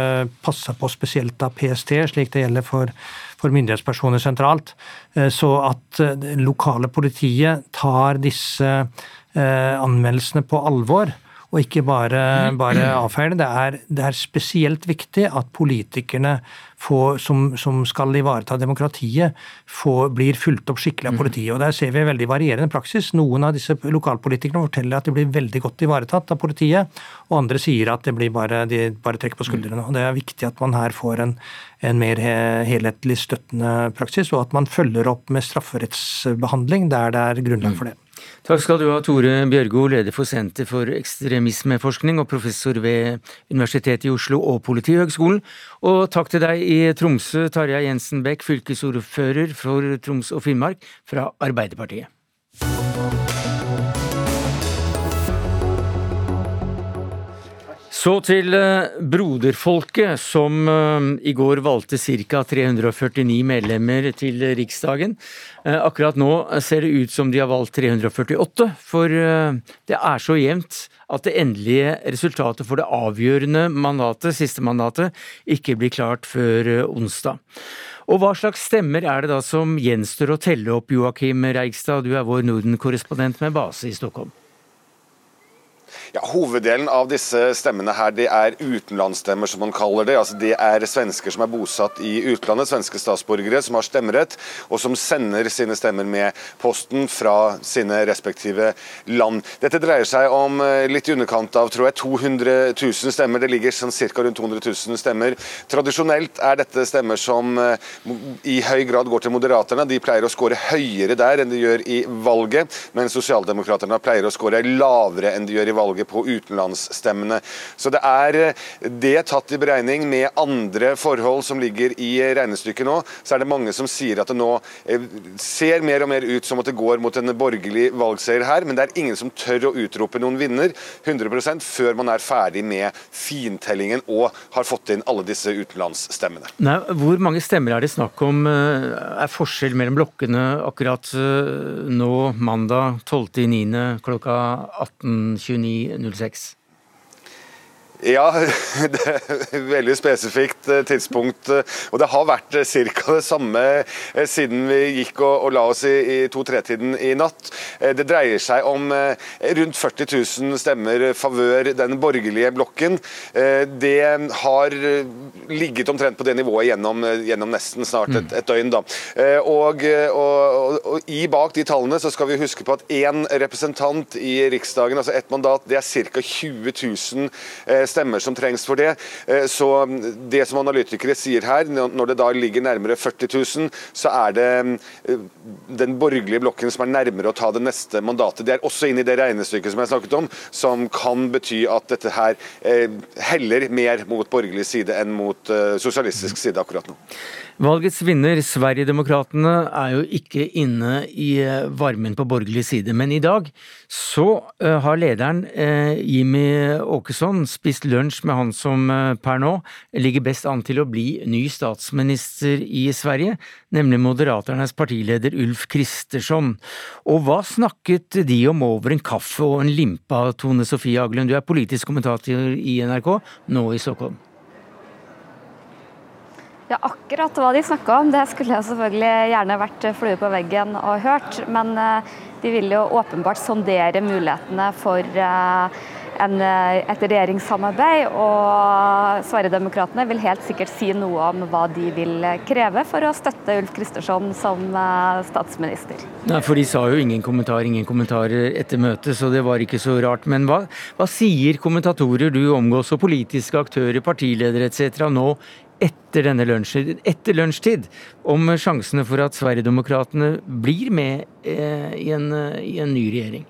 passa på spesielt av PST, slik det gjelder for for myndighetspersoner sentralt. Eh, så at eh, det lokale politiet tar disse eh, anmeldelsene på alvor og ikke bare, bare avfeie det. Er, det er spesielt viktig at politikerne får, som, som, skal ivareta demokratiet, får, blir fulgt opp skikkelig av politiet. Og Der ser vi veldig varierende praksis. Noen av disse lokalpolitikerne forteller at de blir veldig godt ivaretatt av politiet, og andre sier at blir bare, de bare trekker på skuldrene. Og Det er viktig at man her får en, en mer helhetlig støttende praksis, og at man følger opp med strafferettsbehandling der det er grunnlag for det. Takk skal du ha, Tore Bjørgo, leder for Senter for ekstremismeforskning og professor ved Universitetet i Oslo og Politihøgskolen. Og takk til deg i Tromsø, Tarjei Jensen Bech, fylkesordfører for Troms og Finnmark fra Arbeiderpartiet. Så til eh, broderfolket, som eh, i går valgte ca. 349 medlemmer til Riksdagen. Eh, akkurat nå ser det ut som de har valgt 348, for det er så jevnt at det endelige resultatet for det avgjørende mandatet, siste mandatet, ikke blir klart før onsdag. Og hva slags stemmer er det da som gjenstår å telle opp, Joakim Reigstad, du er vår Norden-korrespondent med base i Stockholm? Ja, Hoveddelen av disse stemmene her, det er utenlandsstemmer, som man kaller det. Altså, det er svensker som er bosatt i utlandet, svenske statsborgere som har stemmerett, og som sender sine stemmer med posten fra sine respektive land. Dette dreier seg om eh, litt i underkant av tror jeg, 200 000 stemmer. Det ligger sånn ca. rundt 200 000 stemmer. Tradisjonelt er dette stemmer som eh, i høy grad går til Moderaterna. De pleier å skåre høyere der enn de gjør i valget, mens Sosialdemokraterne pleier å skåre lavere enn de gjør i valget valget på utenlandsstemmene. Så det er eh, det tatt i beregning med andre forhold som ligger i regnestykket nå, så er det mange som sier at det nå eh, ser mer og mer ut som at det går mot en borgerlig valgseier her, men det er ingen som tør å utrope noen vinner 100% før man er ferdig med fintellingen og har fått inn alle disse utenlandsstemmene. Nei, hvor mange stemmer er det snakk om? Eh, er forskjell mellom blokkene akkurat nå mandag 12.9. klokka 18.29 06? Ja, det er et veldig spesifikt eh, tidspunkt. Og det har vært ca. det samme siden vi gikk og, og la oss i, i to-tre-tiden i natt. Det dreier seg om rundt 40 000 stemmer favør den borgerlige blokken. Det har ligget omtrent på det nivået gjennom, gjennom nesten snart et, et døgn. Da. Og, og, og, i bak de tallene så skal vi huske på at én representant i Riksdagen, altså ett mandat, det er ca. 20 000 stemmer som trengs for det. Eh, så det som analytikere sier her, når det da ligger nærmere 40 000, så er det eh, den borgerlige blokken som er nærmere å ta det neste mandatet. Det er også inne i det regnestykket som jeg snakket om, som kan bety at dette her eh, heller mer mot borgerlig side enn mot sosialistisk side akkurat nå. Valgets vinner, Sverigedemokraterna, er jo ikke inne i eh, varmen på borgerlig side, men i dag så uh, har lederen uh, Jimmy Åkesson spist lunsj med han som per nå ligger best an til å bli ny statsminister i Sverige, nemlig Moderaternes partileder Ulf Kristersson. Og hva snakket de om over en kaffe og en limpa, Tone Sofie Aglen, du er politisk kommentator i NRK, nå i Stockholm? Ja, Akkurat hva de snakka om, det skulle jeg selvfølgelig gjerne vært flue på veggen og hørt. Men eh, de vil jo åpenbart sondere mulighetene for eh, en, eh, et regjeringssamarbeid. Og Sverigedemokraterna vil helt sikkert si noe om hva de vil kreve for å støtte Ulf Kristersson som statsminister. Nei, for De sa jo ingen kommentar, ingen kommentarer etter møtet, så det var ikke så rart. Men hva, hva sier kommentatorer du omgås, og politiske aktører, partiledere etc. nå etter denne lunsjen, etter lunsjtid om sjansene for at Sverigedemokraterna blir med eh, i, en, i en ny regjering?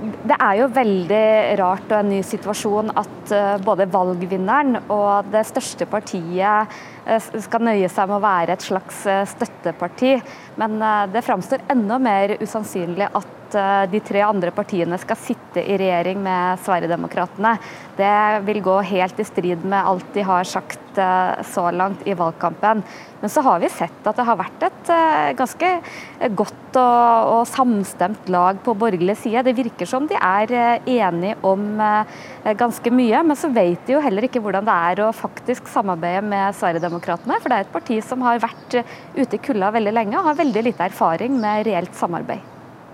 Det er jo veldig rart og en ny situasjon at eh, både valgvinneren og det største partiet skal nøye seg med å være et slags støtteparti. Men det framstår enda mer usannsynlig at Eh, de tre andre partiene skal sitte i regjering med Sverigedemokraterna. Det vil gå helt i strid med alt de har sagt eh, så langt i valgkampen. Men så har vi sett at det har vært et eh, ganske godt og, og samstemt lag på borgerlig side. Det virker som de er enige om ganske mye, men så vet de jo heller ikke hvordan det er å faktisk samarbeide med Sverigedemokraterna. For det er et parti som har vært ute i kulda veldig lenge og har veldig lite erfaring med reelt samarbeid.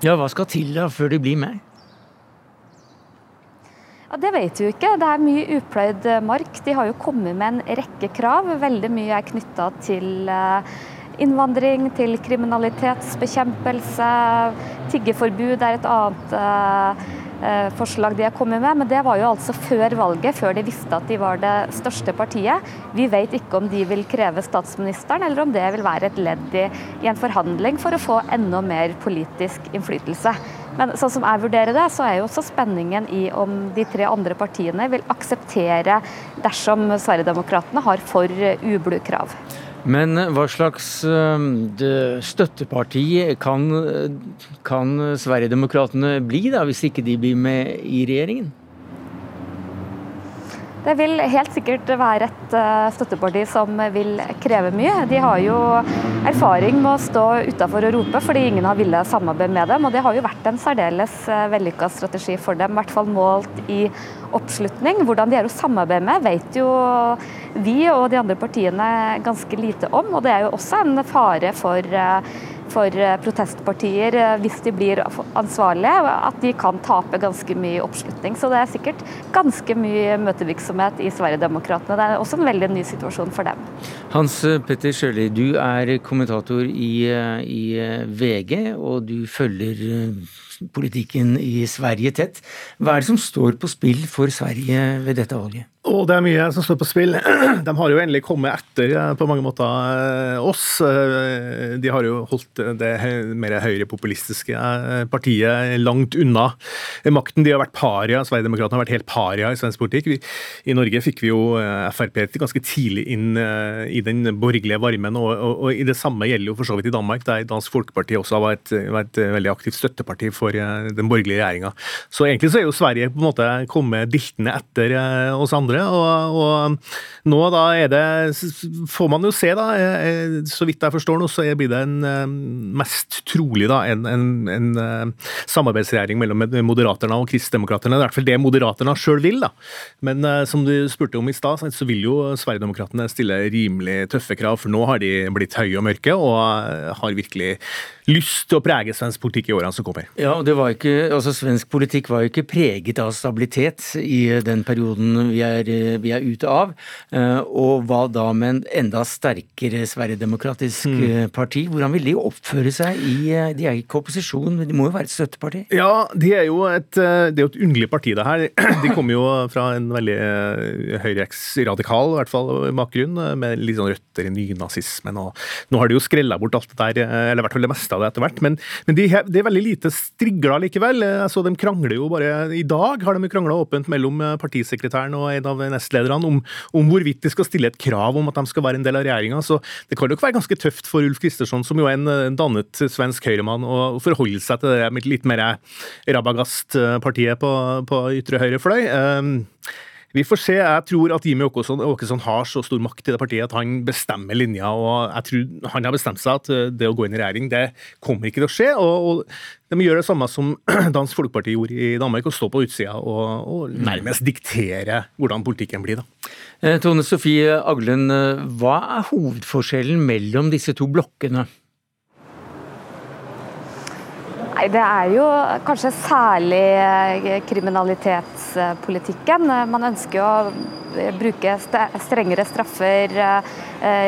Ja, hva skal til da før de blir med? Ja, Det vet vi ikke. Det er mye upløyd eh, mark. De har jo kommet med en rekke krav. Veldig mye er knytta til eh, innvandring, til kriminalitetsbekjempelse. Tiggeforbud er et annet eh, Eh, forslag de har kommet med, men det var jo altså før valget, før de visste at de var det største partiet. Vi vet ikke om de vil kreve statsministeren, eller om det vil være et ledd i, i en forhandling for å få enda mer politisk innflytelse. Men sånn som jeg vurderer det, så er jo også spenningen i om de tre andre partiene vil akseptere dersom Sverigedemokraterna har for ublu krav. Men eh, hva slags uh, støtteparti kan, kan Sverigedemokraterna bli, da, hvis ikke de blir med i regjeringen? Det vil helt sikkert være et uh, støtteparti som vil kreve mye. De har jo erfaring med å stå utafor og rope fordi ingen har villet samarbeide med dem. Og det har jo vært en særdeles uh, vellykka strategi for dem, i hvert fall målt i oppslutning. Hvordan de er å samarbeide med, vet jo vi og de andre partiene ganske lite om. Og det er jo også en fare for, eh, for eh, protestpartier, eh, hvis de blir ansvarlige, at de kan tape ganske mye oppslutning. Så det er sikkert ganske mye møtevirksomhet i Sverigedemokraterna. Det er også en veldig ny situasjon for dem. Hans Petter Sjøli, du er kommentator i, i VG, og du følger politikken i Sverige tett. Hva er det som står på spill for Sverige ved dette valget? Og det er mye som står på spill. De har jo endelig kommet etter eh, på mange måter eh, oss. Eh, de har jo holdt det mer høyrepopulistiske partiet langt unna makten. De har vært paria. Sverigedemokraterna har vært helt paria i svensk politikk. I Norge fikk vi jo Frp ganske tidlig inn i den borgerlige varmen, og, og, og, det samme gjelder jo for så vidt i Danmark, der Dansk Folkeparti også har vært et veldig aktivt støtteparti for den borgerlige regjeringa. Så egentlig så er jo Sverige på en måte kommet diltende etter oss andre. Og, og nå da er det Får man jo se, da. Så vidt jeg forstår nå, så blir det en mest trolig da, en, en, en samarbeidsregjering mellom Moderaterna og Kristdemokraterne. Det er i hvert fall det Moderaterna sjøl vil. da. Men som du spurte om i stad, så vil jo Sverigedemokraterna stille rimelig tøffe krav. For nå har de blitt høye og mørke og har virkelig lyst til å prege svensk politikk i årene som kommer. Ja, og det var ikke, altså Svensk politikk var jo ikke preget av stabilitet i den perioden vi er, vi er ute av. Eh, og hva da med en enda sterkere Sverigedemokratisk mm. Parti? Hvordan vil de oppføre seg i eh, De er ikke opposisjon, de må jo være et støtteparti? Ja, de er jo et, det er jo et underlig parti, det her. De kommer jo fra en veldig høyreeksradikal i hvert fall bakgrunn, med litt sånn røtter i nynazismen. og Nå har de jo skrella bort alt det der, eller i hvert fall det meste av det etter hvert. Men, men de, det er veldig lite strigla likevel. så de krangler jo bare I dag har de krangla åpent mellom eh, partisekretæren og en av nestlederne om, om, hvorvidt de skal stille et krav om at de skal være en del av regjeringa. Så det kan nok være ganske tøft for Ulf Kristersson, som jo er en dannet svensk høyremann, å forholde seg til det litt mer rabagast-partiet på, på ytre høyre fløy. Vi får se. Jeg tror at Jimmy Åkesson, har så stor makt i det partiet at han bestemmer linja. og jeg tror Han har bestemt seg at eh, det å gå inn i regjering det kommer ikke til å skje. og, og De gjør det samme som Dansk Folkeparti gjorde i Danmark, å stå på utsida og, og, nærmest diktere hvordan politikken blir. da. Eh, Tone Sofie Aglen, eh, hva er hovedforskjellen mellom disse to blokkene? Nei, Det er jo kanskje særlig eh, kriminalitetspolitikken. Man ønsker å eh, bruke strengere straffer, eh,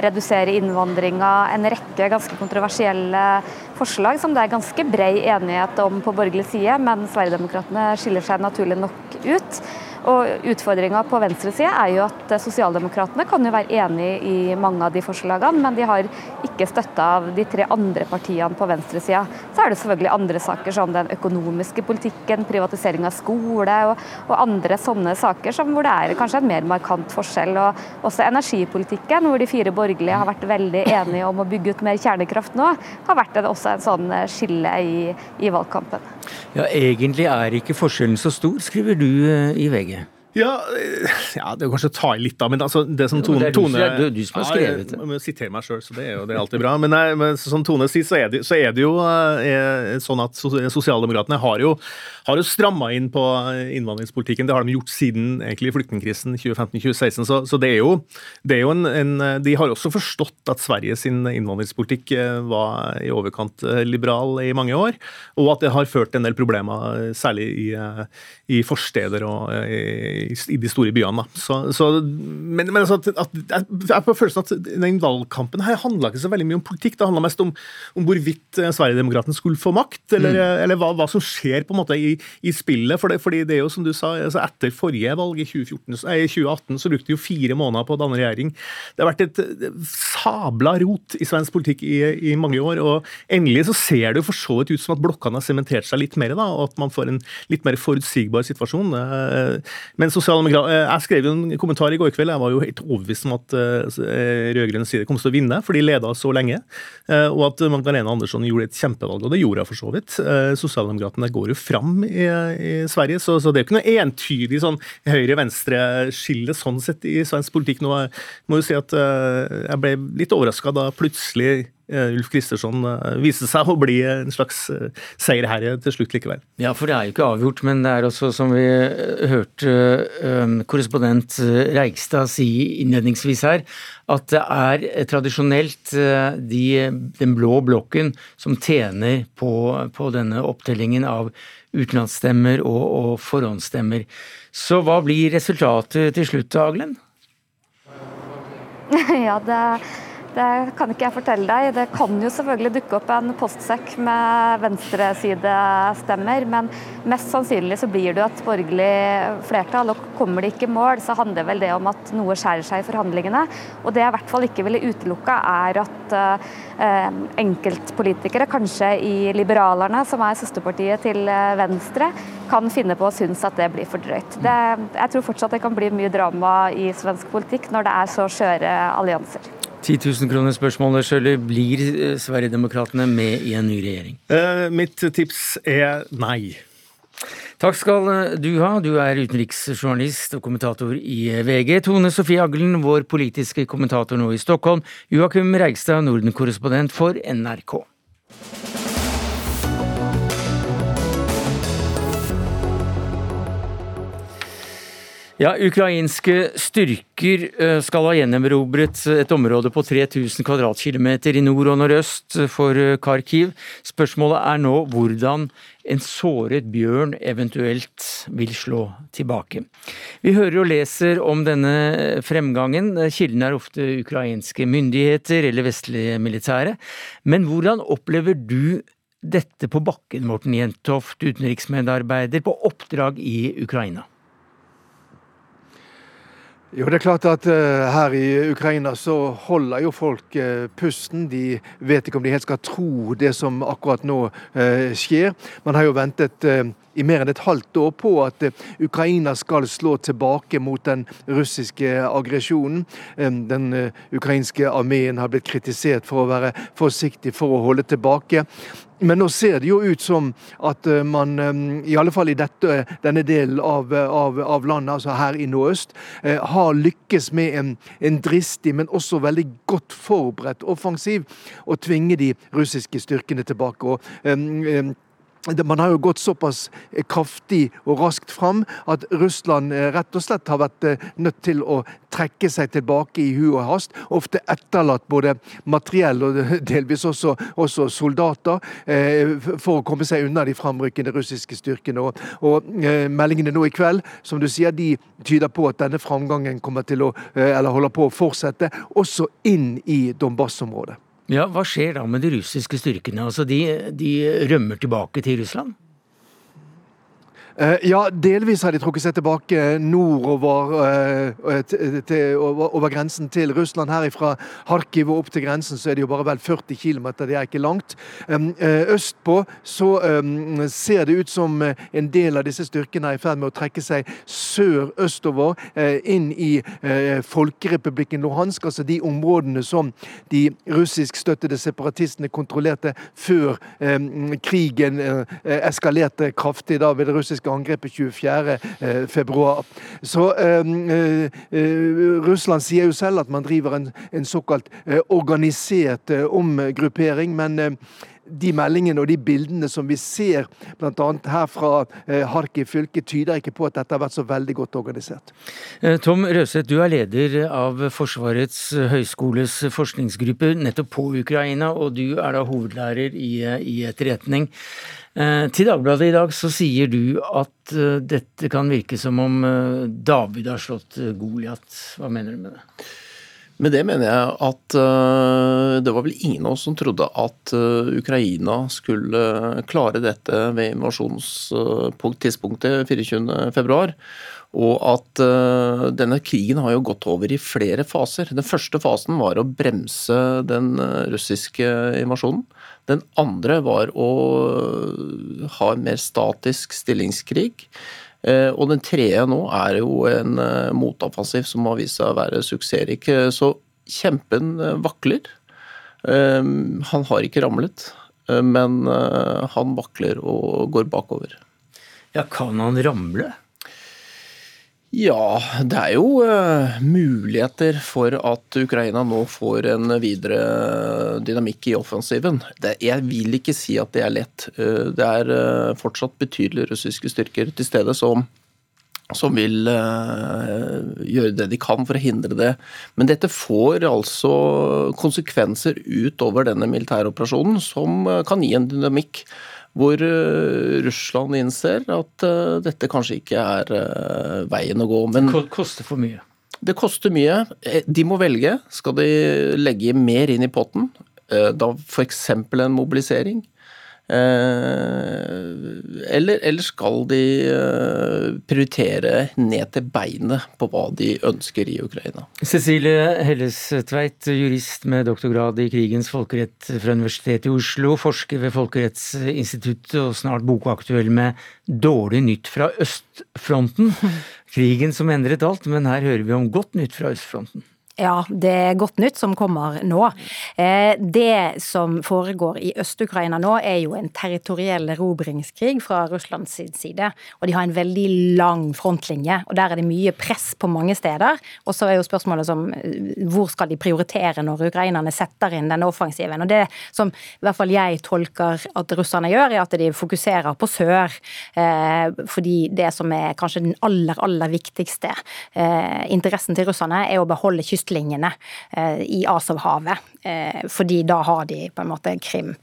redusere innvandringa. En rekke ganske kontroversielle forslag som det er ganske brei enighet om på borgerlig side, men Sverigedemokraterna skiller seg naturlig nok ut. Og Utfordringa på venstresida er jo at sosialdemokratene kan jo være enig i mange av de forslagene, men de har ikke støtte av de tre andre partiene på venstresida. Så er det selvfølgelig andre saker som den økonomiske politikken, privatisering av skole og, og, andre sånne saker som hvor det er kanskje en mer markant forskjell. Og også energipolitikken, hvor de fire borgerlige har vært veldig enige om å bygge ut mer kjernekraft nå, har vært også en sånn skille i, i valgkampen. Ja, Egentlig er ikke forskjellen så stor, skriver du eh, i VG. Ja, eh, ja, det er kanskje å ta i litt, da. Men altså, det som Tone, det er du, tone, det er du som har skrevet det. Ja, jeg siterer meg sjøl, så det er jo det er alltid bra. Men, nei, men som Tone sier, så er det, så er det jo er, sånn at sosialdemokratene har jo, har jo stramma inn på innvandringspolitikken. Det har de gjort siden egentlig flyktningkrisen 2015-2016. Så, så, det er jo, det er jo en, en, De har også forstått at Sverige sin innvandringspolitikk eh, var i overkant liberal i mange år, og at det har ført en del problemer, særlig i, i forsteder og i i, de store byene. Så, så, men, men altså, at, at, jeg får følelsen at den valgkampen her handla ikke så veldig mye om politikk. Det handla mest om, om hvorvidt Sverigedemokraten skulle få makt, eller, mm. eller hva, hva, som skjer på en måte i, i spillet. For det, fordi det er jo som du sa, altså Etter forrige valg i 2014, nei, 2018 så brukte de jo fire måneder på å danne regjering. Det har vært et sabla rot i svensk politikk i, i mange år. og Endelig så ser det jo for så vidt ut som at blokkene har sementert seg litt mer, da, og at man får en litt mer forutsigbar situasjon. Eh, men sosialdemokrat... Eh, jeg skrev jo en kommentar i går kveld. Jeg var jo helt overbevist om at uh, rød-grønn side kom til å vinne, for de leda så lenge. Uh, og at Magdalena Andersson gjorde et kjempevalg, og det gjorde hun for så vidt. Sosialdemokratene går jo fram i, i Sverige, så, så, det er jo ikke noe entydig sånn høyre-venstre-skille sånn sett i svensk politikk nå. Jeg må jo si at jeg ble litt overraska da plutselig Eh, Ulf Kristersson eh, viste seg å bli en slags eh, seierherre til slutt likevel. Ja, for det er jo ikke avgjort, men det er også, som vi hørte korrespondent Reigstad si innledningsvis her, at det er tradisjonelt de, den blå blokken som tjener på, på denne opptellingen av utenlandsstemmer og, og forhåndsstemmer. Så hva blir resultatet til slutt, Aglen? Ja, det det kan ikke jeg fortelle deg. Det kan jo selvfølgelig dukke opp en postsekk med venstresidestemmer, men mest sannsynlig så blir det jo et borgerlig flertall. Og kommer det ikke i mål, så handler vel det om at noe skjærer seg i forhandlingene. Og det jeg i hvert fall ikke ville utelukka, er at eh, enkeltpolitikere, kanskje i Liberalerne, som er søsterpartiet til eh, Venstre, kan finne på å synes at det blir for drøyt. Det, jeg tror fortsatt det kan bli mye drama i svensk politikk når det er så skjøre allianser. 10 000 kroner spørsmålet, Sjøli. Blir eh, Sverigedemokraterna med i en ny regjering? Uh, mitt tips er nei. Takk skal du ha. Du er utenriksjournalist og kommentator i VG. Tone Sofie Aglen, vår politiske kommentator nå i Stockholm. Joakim Reigstad, Norden-korrespondent for NRK. Ja, Ukrainske styrker eh, skal ha gjenerobret et område på 3000 kvadratkilometer i nord og nordøst for eh, Kharkiv. Spørsmålet er nå hvordan en såret bjørn eventuelt vil slå tilbake. Vi hører og leser om denne fremgangen. Kildene er ofte ukrainske myndigheter eller vestlige militære. Men hvordan opplever du dette på bakken, Morten Jentoft, utenriksmedarbeider på oppdrag i Ukraina? Jo, det er klart at uh, Her i Ukraina så holder jo folk uh, pusten. De vet ikke om de helt skal tro det som akkurat nå uh, skjer. Man har jo ventet i mer enn et halvt år på at Ukraina skal slå tilbake mot den russiske aggresjonen. Den ukrainske armeen har blitt kritisert for å være forsiktig for å holde tilbake. Men nå ser det jo ut som at eh, man, eh, i alle fall i dette, denne delen av, av, av landet, altså her i nordøst, eh, har lykkes med en, en, dristig, men også veldig godt forberedt offensiv, å tvinge de russiske styrkene tilbake. og um, man har jo gått såpass kraftig og raskt fram at Russland eh, rett og slett har vært eh, nødt til å trekke seg tilbake i hu og hast. Ofte etterlatt både materiell og delvis også, også soldater eh, for å komme seg unna de framrykkende russiske styrkene. Og, og meldingene nå i kveld som du sier, de tyder på at denne framgangen kommer til å, eller holder på å fortsette, også inn i Donbas-området. Ja, Hva skjer da med de russiske styrkene? Altså, de, de rømmer tilbake til Russland? Eh, ja, delvis har de trukket seg tilbake nordover uh, til, over, over, grensen til Russland. Her fra Harkiv og opp til grensen så er det jo bare vel 40 km, det er ikke langt. Østpå så ser det ut som en del av disse styrkene er i ferd med å trekke seg sør-østover, inn i Folkerepublikken Luhansk, altså de områdene som de russiskstøttede separatistene kontrollerte før krigen eskalerte kraftig da ved det russiske angrepet 24.2. Så ehm, eh, eh, Russland sier jo selv at man driver en, en såkalt eh, organisert omgruppering. men de meldingene og de bildene som vi ser bl.a. her fra Harkiv fylke, tyder ikke på at dette har vært så veldig godt organisert. Tom Røseth, du er leder av Forsvarets høgskoles forskningsgruppe nettopp på Ukraina, og du er da hovedlærer i, i etterretning. Eh, til Dagbladet i dag så sier du at eh, dette kan virke som om eh, David har slått Goliat. Hva mener du med det? Med det mener jeg at det var vel ingen av oss som trodde at Ukraina skulle klare dette ved invasjonstidspunktet 24.2. Og at denne krigen har jo gått over i flere faser. Den første fasen var å bremse den russiske invasjonen. Den andre var å ha en mer statisk stillingskrig. Eh, og den tredje nå er jo en eh, motoffensiv som har vist seg å være suksessrik. Så kjempen eh, vakler. Han har ikke ramlet, men han vakler og går bakover. Ja, kan han ramle? Ja, det er jo uh, muligheter for at Ukraina nå får en videre dynamikk i offensiven. Det, jeg vil ikke si at det er lett. Uh, det er uh, fortsatt betydelige russiske styrker til stede som, som vil gjøre det de kan for å hindre det. Men dette får altså konsekvenser utover denne militæroperasjonen som kan gi en dynamikk hvor eh, Russland innser at eh, dette kanskje ikke er eh, veien å gå. Men det koster for mye? Det koster mye. De må velge. Skal de legge mer inn i potten? Da f.eks. en mobilisering? Eh, eller, eller, skal de eh, prioritere ned til beinet på hva de ønsker i Ukraina? Cecilie Hellestveit, jurist med doktorgrad i krigens folkerett fra Universitetet i Oslo, forsker ved Folkerettsinstituttet og snart bokaktuell med Dårlig nytt fra østfronten. Krigen som endret alt, men her hører vi om godt nytt fra østfronten. Ja, det er godt nytt som kommer nå. Eh, det som foregår i Øst-Ukraina nå, er jo en territoriell erobringskrig fra Russlands side. Og de har en veldig lang frontlinje, og der er det mye press på mange steder. Og så er jo spørsmålet som eh, hvor skal de prioritere når ukrainerne setter inn denne offensiven. Og det som i hvert fall jeg tolker at russerne gjør, er at de fokuserer på sør. Eh, fordi det som er kanskje den aller, aller viktigste interessen til russerne, er å beholde kysten kystlinjene eh, i Asovhavet, eh, fordi da har de på en måte Krim.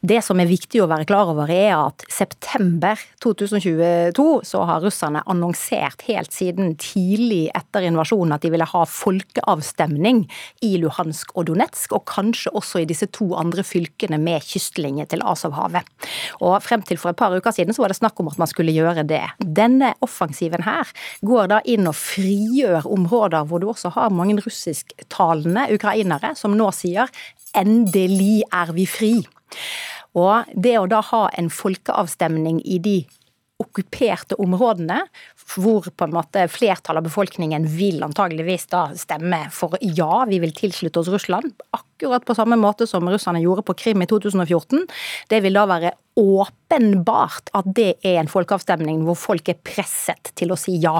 Det som er viktig å være klar over, er at september 2022 så har russerne annonsert helt siden tidlig etter invasjonen at de ville ha folkeavstemning i Luhansk og Donetsk, og kanskje også i disse to andre fylkene med kystlinje til Asovhavet. Og frem til for et par uker siden så var det snakk om at man skulle gjøre det. Denne offensiven her går da inn og frigjør områder hvor du også har mange russere russisktalende ukrainere som nå sier 'endelig er vi fri'. Og det å da ha en folkeavstemning i de okkuperte områdene, hvor på en måte flertallet av befolkningen vil antageligvis da stemme for ja, vi vil tilslutte oss Russland, akkurat på samme måte som russerne gjorde på Krim i 2014. Det vil da være åpenbart at det er en folkeavstemning hvor folk er presset til å si ja.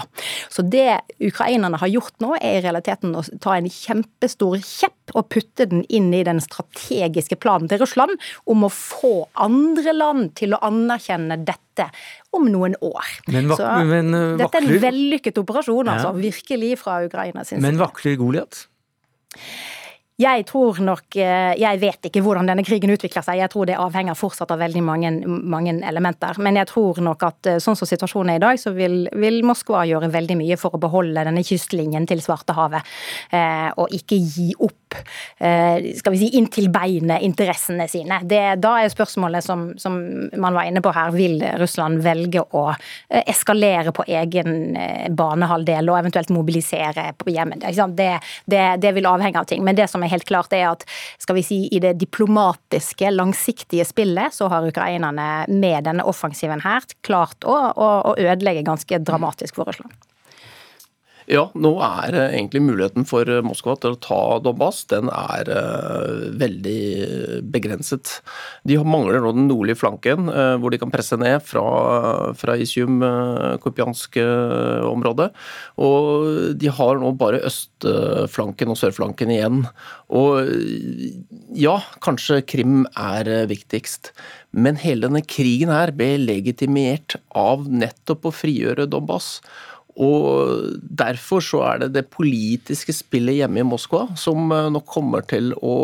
Så det ukrainerne har gjort nå, er i realiteten å ta en kjempestor kjepp og putte den inn i den strategiske planen til Russland om å få andre land til å anerkjenne dette om noen år. Men, vak Så, men vakler, Dette er en vellykket operasjon, altså. Ja. Virkelig fra Ukrainas side. Men vakler Goliat? Jeg tror nok eh, Jeg vet ikke hvordan denne krigen utvikler seg. Jeg tror det avhenger fortsatt av veldig mange, mange elementer. Men jeg tror nok at eh, sånn som situasjonen er i dag, så vil, vil Moskva gjøre veldig mye for å beholde denne kystlinjen til Svartehavet. Eh, og ikke gi opp, eh, skal vi si, inntil beinet interessene sine. Det, da er spørsmålet som, som, man var inne på her, vil Russland velge å eh, eskalere på egen banehalvdel og eventuelt mobilisere på Jemen? Det, det, det vil avhenge av ting. Men det som er helt klart, er at skal vi si, i det diplomatiske, langsiktige spillet, så har ukrainerne med denne offensiven her klart å, å, å ødelegge ganske dramatisk for Russland. Ja, nå er eh, egentlig muligheten for eh, Moskva til å ta Donbas den er uh, veldig begrenset. De mangler nå den nordlige flanken, hvor de kan presse ned fra, fra Isium, kopiansk Kupiansk-området. Og de har nå bare østflanken og sørflanken igjen. Og ja, kanskje Krim er viktigst. Men hele denne krigen her ble legitimert av nettopp å frigjøre Donbas. Og Derfor så er det det politiske spillet hjemme i Moskva som eh, nok kommer til å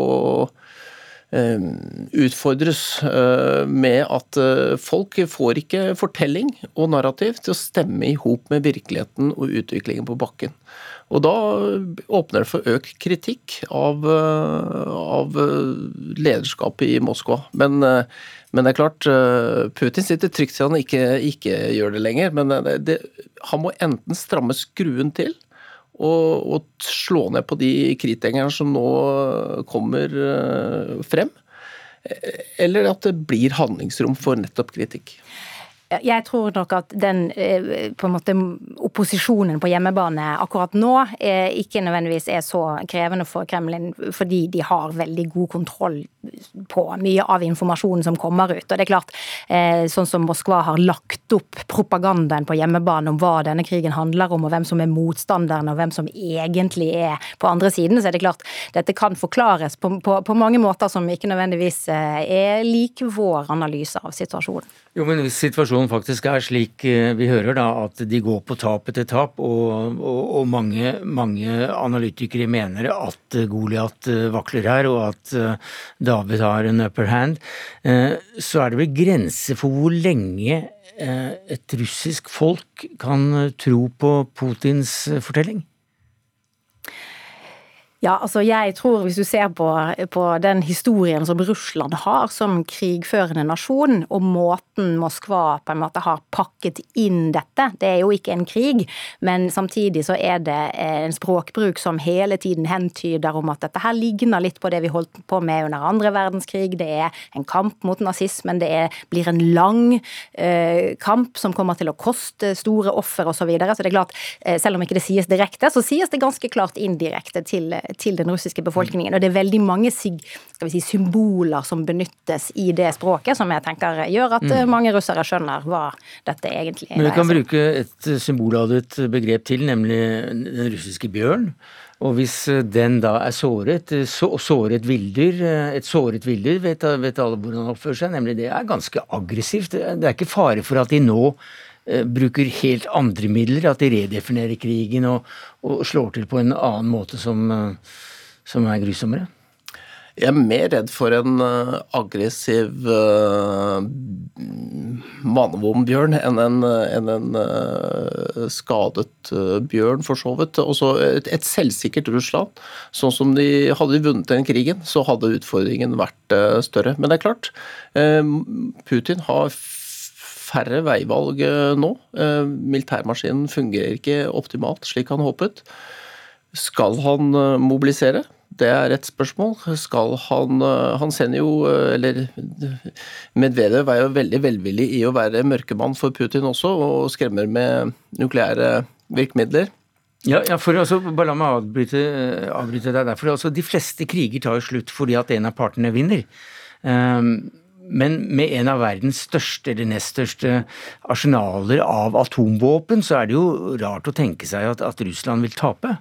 utfordres eh, med at folk får ikke fortelling og narrativ til å stemme i hop med virkeligheten og utviklingen på bakken. Og da åpner det for økt kritikk av, av lederskapet i Moskva. Men men det er klart, eh, Putin sitter trygt til han ikke, ikke gjør det lenger. Men det, det, han må enten stramme skruen til og, og slå ned på de kritikerne som nå kommer eh, frem. Eller at det blir handlingsrom for nettopp kritikk. Jeg tror nok at den eh, på en måte opposisjonen på hjemmebane akkurat nå eh, ikke nødvendigvis er så krevende for Kremlin, fordi de har veldig god kontroll på mye av informasjonen som kommer ut. Og det er klart, eh, sånn som Moskva har lagt opp propagandaen på hjemmebane om hva denne krigen handler om, og hvem som er motstanderne, og hvem som egentlig er på andre siden, så er det klart dette kan forklares på, på, på mange måter som ikke nødvendigvis er lik vår analyse av situasjonen. Jo, men hvis situasjonen faktisk er slik eh, vi hører, da, at de går på tap etter tap, og, og, og mange, mange, analytikere mener at Goliat eh, vakler her, og at eh, David har en upper hand, så er det vel grenser for hvor lenge et russisk folk kan tro på Putins fortelling? Ja, altså jeg tror hvis du ser på, på, den historien som Russland har som krigførende nasjon, og måten Moskva på en måte har pakket inn dette Det er jo ikke en krig, men samtidig så er det en språkbruk som hele tiden hentyder om at dette her ligner litt på det vi holdt på med under andre verdenskrig. Det er en kamp mot nazismen, det er, blir en lang eh, kamp som kommer til å koste store offer osv. Så, videre. så det er klart, eh, selv om ikke det sies direkte, så sies det ganske klart indirekte til til den russiske befolkningen. Og det er veldig mange si, symboler som benyttes i det språket, som jeg tenker gjør at mm. mange russere skjønner hva dette egentlig er. Men vi kan bruke et symbolladet begrep til, nemlig den russiske bjørn. Og hvis den da er såret, så, såret villdyr, et såret villdyr vet, vet alle hvordan oppfører seg, nemlig det er ganske aggressivt. Det er ikke fare for at de nå Eh, bruker helt andre midler, at de redefinerer krigen og, og slår til på en annen måte som, eh, som, er grusommere? Jeg er mer redd for en uh, aggressiv uh, mannevondbjørn enn en, en, en uh, skadet bjørn, for så vidt. Også et, et, selvsikkert Russland. Sånn som de Hadde de vunnet den krigen, så hadde utfordringen vært større. Men det er klart, Putin har færre veivalg eh, nå. Eh, militærmaskinen fungerer ikke optimalt slik han håpet. Skal han eh, mobilisere? Det er et spørsmål. Skal han Han sender jo Eller Medvedev er jo veldig velvillig i å være mørkemann for Putin også, og skremmer med nukleære virkemidler. Ja, ja for altså, bare la meg avbryte, avbryte deg der. For altså, de fleste kriger tar jo slutt fordi at en av partene vinner. Um, men med en av verdens største eller nest største arsenaler av atomvåpen, så er det jo rart å tenke seg at, at, Russland vil tape.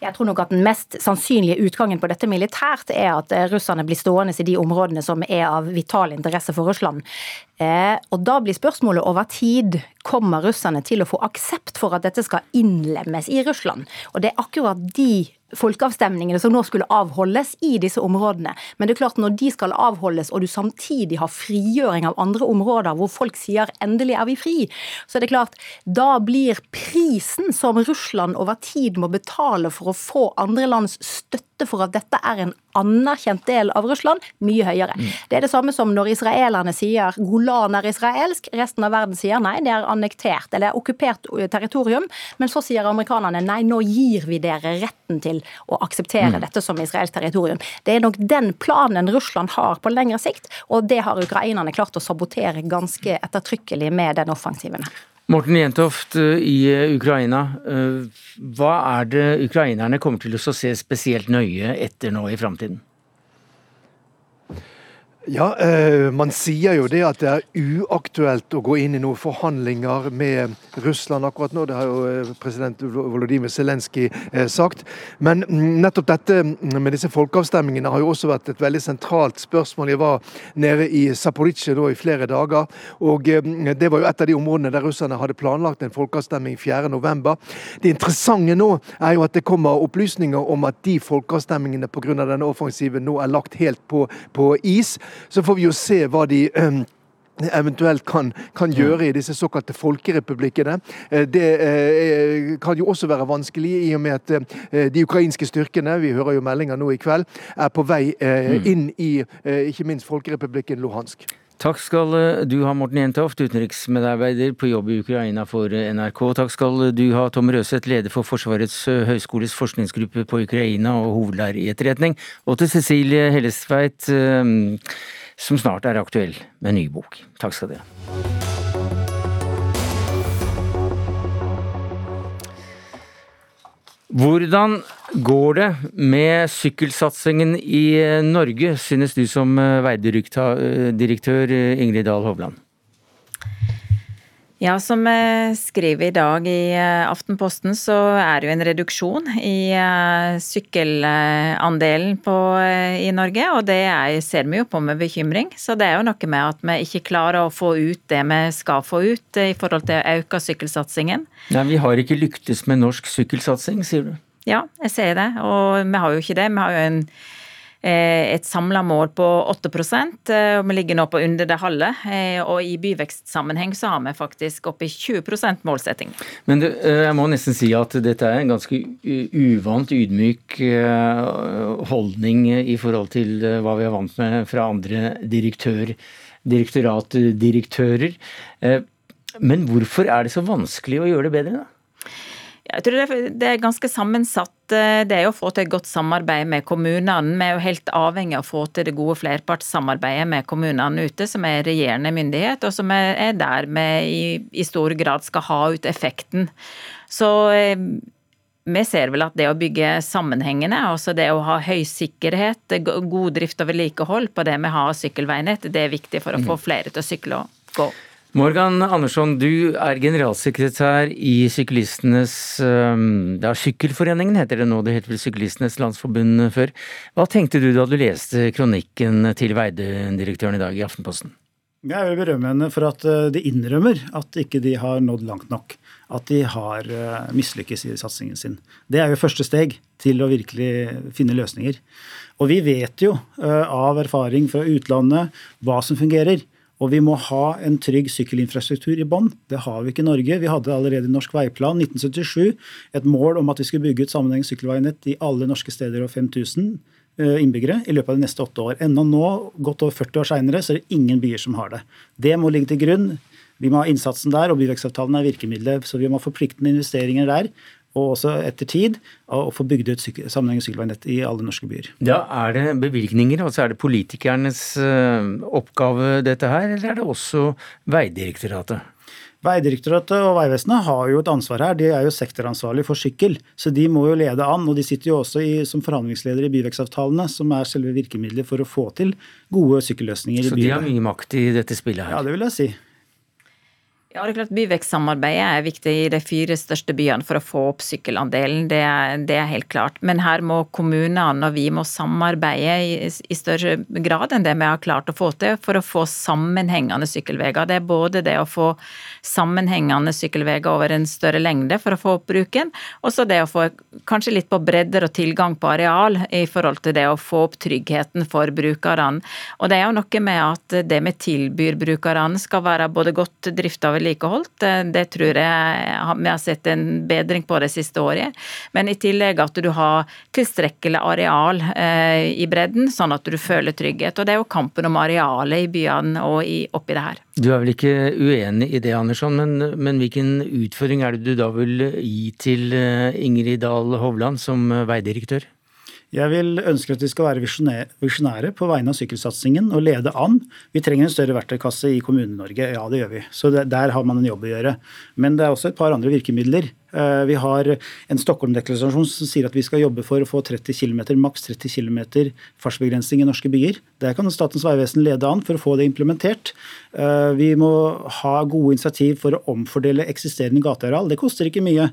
Jeg tror nok at den mest sannsynlige utgangen på dette militært er at eh, russerne blir stående i de områdene som er av vital interesse for Russland. Eh, og da blir spørsmålet over tid kommer russerne til å få aksept for at dette skal innlemmes i Russland. Og det er akkurat de folkeavstemningene som nå skulle avholdes i disse områdene. Men det er klart når de skal avholdes, og du samtidig har frigjøring av andre områder hvor folk sier 'endelig er vi fri', så er det klart da blir prisen som Russland over tid må betale for å få andre lands støtte for at dette er en anerkjent del av Russland, mye høyere. Mm. Det er det samme som når israelerne sier Golan er israelsk, resten av verden sier nei, det er annektert eller okkupert territorium. Men så sier amerikanerne nei, nå gir vi dere retten til å akseptere mm. dette som israelsk territorium. Det er nok den planen Russland har på lengre sikt, og det har ukrainerne klart å sabotere ganske ettertrykkelig med den offensiven. Morten Jentoft eh, i eh, Ukraina. Eh, hva er det ukrainerne kommer til å se spesielt nøye etter nå i framtiden? Ja, eh, Man sier jo det at det er uaktuelt å gå inn i noen forhandlinger med Russland akkurat nå. Det har jo eh, president Volodymyr Zelenskyj eh, sagt. Men nettopp dette med disse folkeavstemningene har jo også vært et veldig sentralt spørsmål. Jeg var nede i Zaporizjzja i flere dager, og det var jo et av de områdene der russerne hadde planlagt en folkeavstemning 4.11. Det interessante nå er jo at det kommer opplysninger om at de folkeavstemningene pga. denne offensiven nå er lagt helt på, på is. Så får vi jo se hva de ehm, eventuelt kan, kan, gjøre i disse såkalte folkerepublikkene. Eh, det eh, kan jo også være vanskelig i og med at eh, de ukrainske styrkene, vi hører jo meldinger nå i kveld, er på vei mm. inn i ikke minst folkerepublikken Luhansk. Takk skal du ha, Morten Jentoft, utenriksmedarbeider på jobb i Ukraina for NRK. Takk skal du ha, Tom Røseth, leder for Forsvarets høgskoles forskningsgruppe på Ukraina og hovedlærer i etterretning. Og til Cecilie Hellestveit, som snart er aktuell med en ny bok. Takk skal dere ha. Hvordan går det med sykkelsatsingen i Norge, synes du som veidirektør Ingrid Dahl Hovland? Ja, Som vi skriver i dag i eh, Aftenposten, så er det jo en reduksjon i eh, sykkelandelen på, eh, i Norge. Og det er, ser vi jo på med bekymring. Så det er jo noe med at vi ikke klarer å få ut det vi skal få ut i forhold til å øke sykkelsatsingen. Nei, Vi har ikke lyktes med norsk sykkelsatsing, sier du? Ja, jeg sier det. Og vi har jo ikke det. Vi har jo en et samla mål på 8 eh, og vi ligger nå på under det halve. Eh, og i byvekstsammenheng så har vi faktisk oppe i 20% målsetting. Men du, jeg må nesten si at dette er en ganske uvant, ydmyk holdning i forhold til hva vi er vant med fra andre direktør, direktoratdirektører. Men hvorfor er det så vanskelig å gjøre det bedre, da? Jeg tror det er ganske sammensatt. Eh, det er å få til et godt samarbeid med kommunene. Vi er jo helt avhengig av å få til det gode flerpartssamarbeidet med kommunene ute, som er regjerende myndighet, og som er der vi i, i stor grad skal ha ut effekten. Så eh, vi ser vel at det å bygge sammenhengende, altså det å ha høy sikkerhet, god drift og vedlikehold på det vi har sykkelveinett, det er viktig for å få mm. flere til å sykle og gå. Morgan Andersson, du er generalsekretær i syklistenes ja, Sykkelforeningen heter det nå, det heter vel Syklistenes Landsforbund før. Hva tenkte du da du leste kronikken til veidirektøren i dag i Aftenposten? Jeg vil berømme henne for at eh, de innrømmer at ikke de har nådd langt nok. At de har eh, mislykkes i satsingen sin. Det er jo første steg til å virkelig finne løsninger. Og vi vet jo eh, av erfaring fra utlandet hva som fungerer. Og vi må ha en trygg sykkelinfrastruktur i bånn. Det har vi ikke i Norge. Vi hadde allerede i Norsk veiplan 1977 et mål om at vi skulle bygge ut sammenhengende sykkelveinett i alle norske steder og 5000 eh, innbyggere i løpet av de neste åtte år. Ennå nå, godt over 40 år seinere, så er det ingen byer som har det. Det må ligge til grunn. Vi må ha innsatsen der, og byvekstavtalen er virkemidlet. Så vi må ha forpliktende investeringer der og også etter tid, å få bygd ut sammenhengende sykkelveinett i alle norske byer. Ja, Er det bevilgninger, altså er det politikernes eh, oppgave dette her, eller er det også Veidirektoratet? Veidirektoratet og Vegvesenet har jo et ansvar her. De er jo sektoransvarlige for sykkel, så de må jo lede an. Og de sitter jo også i, som forhandlingsledere i byvekstavtalene, som er selve virkemidlet for å få til gode sykkelløsninger. Så de har mye makt i dette spillet her? Ja, det vil jeg si. Ja, det er klart Byvekstsamarbeidet er viktig i de fire største byene for å få opp sykkelandelen. Det er, det er helt klart. Men her må kommunene og vi må samarbeide i, i, større grad enn det vi har klart å få til for å få sammenhengende sykkelveier. Det er både det å få sammenhengende sykkelveier over en større lengde for å få opp bruken, og så det å få kanskje litt på bredder og tilgang på areal i forhold til det å få opp tryggheten for brukerne. Og det er jo noe med at det vi tilbyr brukerne skal være både godt drifta og vedlikeholdt. Eh, det tror jeg vi har sett en bedring på det siste året. Men i tillegg at du har tilstrekkelig areal eh, i bredden, sånn at du føler trygghet. Og det er jo kampen om arealet i byene og i, oppi det her. Du er vel ikke uenig i det, Andersson, men, men hvilken utfordring er det du da vil gi til eh, Ingrid Dahl Hovland som veidirektør? Jeg vil ønske at vi skal være visjonære på vegne av sykkelsatsingen og lede an. Vi trenger en større verktøykasse i Kommune-Norge, ja det gjør vi. Så der har man en jobb å gjøre. Men det er også et par andre virkemidler vi har en Stockholm-deklarasjon som sier at vi skal jobbe for å få 30 km, maks 30 km fartsbegrensning i norske byer. Der kan Statens vegvesen lede an for å få det implementert. Eh, vi må ha gode initiativ for å omfordele eksisterende gateareal. Det koster ikke mye,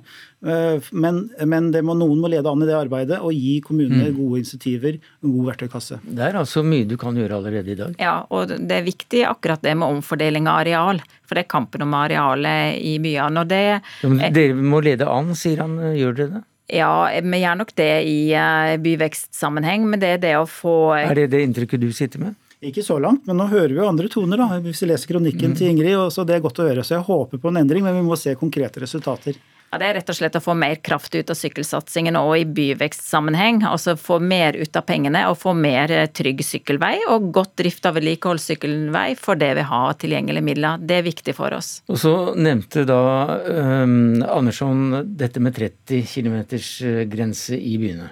eh, men, men må, noen må lede an i det arbeidet og gi kommunene mm. gode initiativer og en god verktøykasse. Det er altså mye du kan gjøre allerede i dag? Ja, og det er viktig akkurat det med omfordeling av areal. For det er kampen om arealet i byene. og det... Ja, dere må lede an, sier han. Gjør dere det? Ja, vi gjør nok det i eh, byvekstsammenheng, men det er det å få Er det det inntrykket du sitter med? Ikke så langt, men nå hører vi jo andre toner, da. Hvis vi leser kronikken mm. til Ingrid, og så det er godt å høre. Så jeg håper på en endring, men vi må se konkrete resultater. Ja, Det er rett og slett å få mer kraft ut av sykkelsatsingen og i byvekstsammenheng. Altså få mer ut av pengene og få mer eh, trygg sykkelvei og godt drift av vedlikeholdssykkelvei for det vi har tilgjengelige midler. Det er viktig for oss. Og så nevnte da um, Andersson dette med 30 km eh, grense i byene.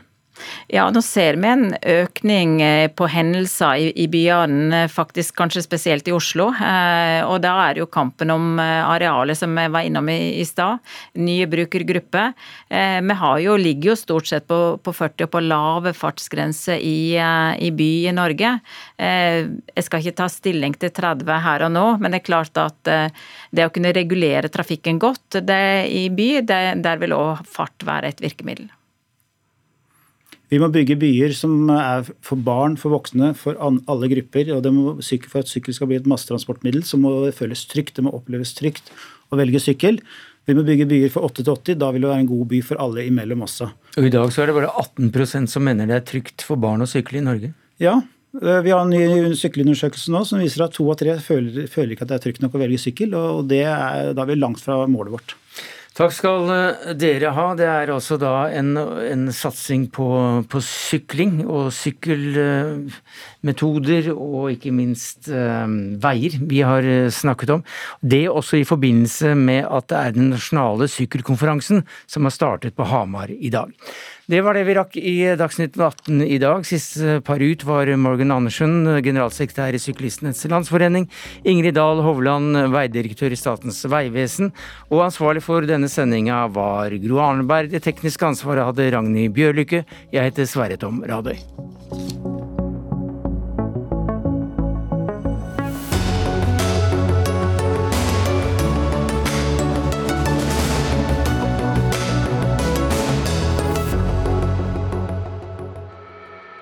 Ja, nå ser vi en økning eh, på hendelser i, i byene, faktisk kanskje spesielt i Oslo. Eh, og da er jo kampen om eh, arealet som jeg var innom i, i stad. Nye brukergrupper. Vi har jo, ligger jo stort sett på, på 40 og på lave fartsgrense i, i by i Norge. Jeg skal ikke ta stilling til 30 her og nå, men det er klart at det å kunne regulere trafikken godt i by, det, der vil òg fart være et virkemiddel. Vi må bygge byer som er for barn, for voksne, for alle grupper. og må, For at sykkel skal bli et massetransportmiddel, så må det føles trygt, det må oppleves trygt å velge sykkel. Vi må bygge byer for 8 til 80, da vil det være en god by for alle imellom også. Og I dag så er det bare 18% som mener det er trygt for barn å sykle i Norge? Ja, eh, vi har en ny sykkelundersøkelse nå som viser at to av tre føler, føler ikke at det er trygt nok å velge sykkel. og er, Da er vi langt fra målet vårt. Takk skal eh, dere ha. Det er altså da en, en satsing på, på, sykling og sykkelmetoder og ikke minst um, veier vi har snakket om. Det også i forbindelse med at det er den nasjonale sykkelkonferansen som har startet på Hamar i dag. Det var det vi rakk i Dagsnytt 18 i dag. Sist par ut var Morgan Andersen, generalsekretær i Syklistenes Landsforening, Ingrid Dahl Hovland, veidirektør i Statens vegvesen, og ansvarlig for denne sendinga var Gro Arneberg. Det tekniske ansvaret hadde Ragnhild Bjørlykke. Jeg heter Sverre Tom Radøy.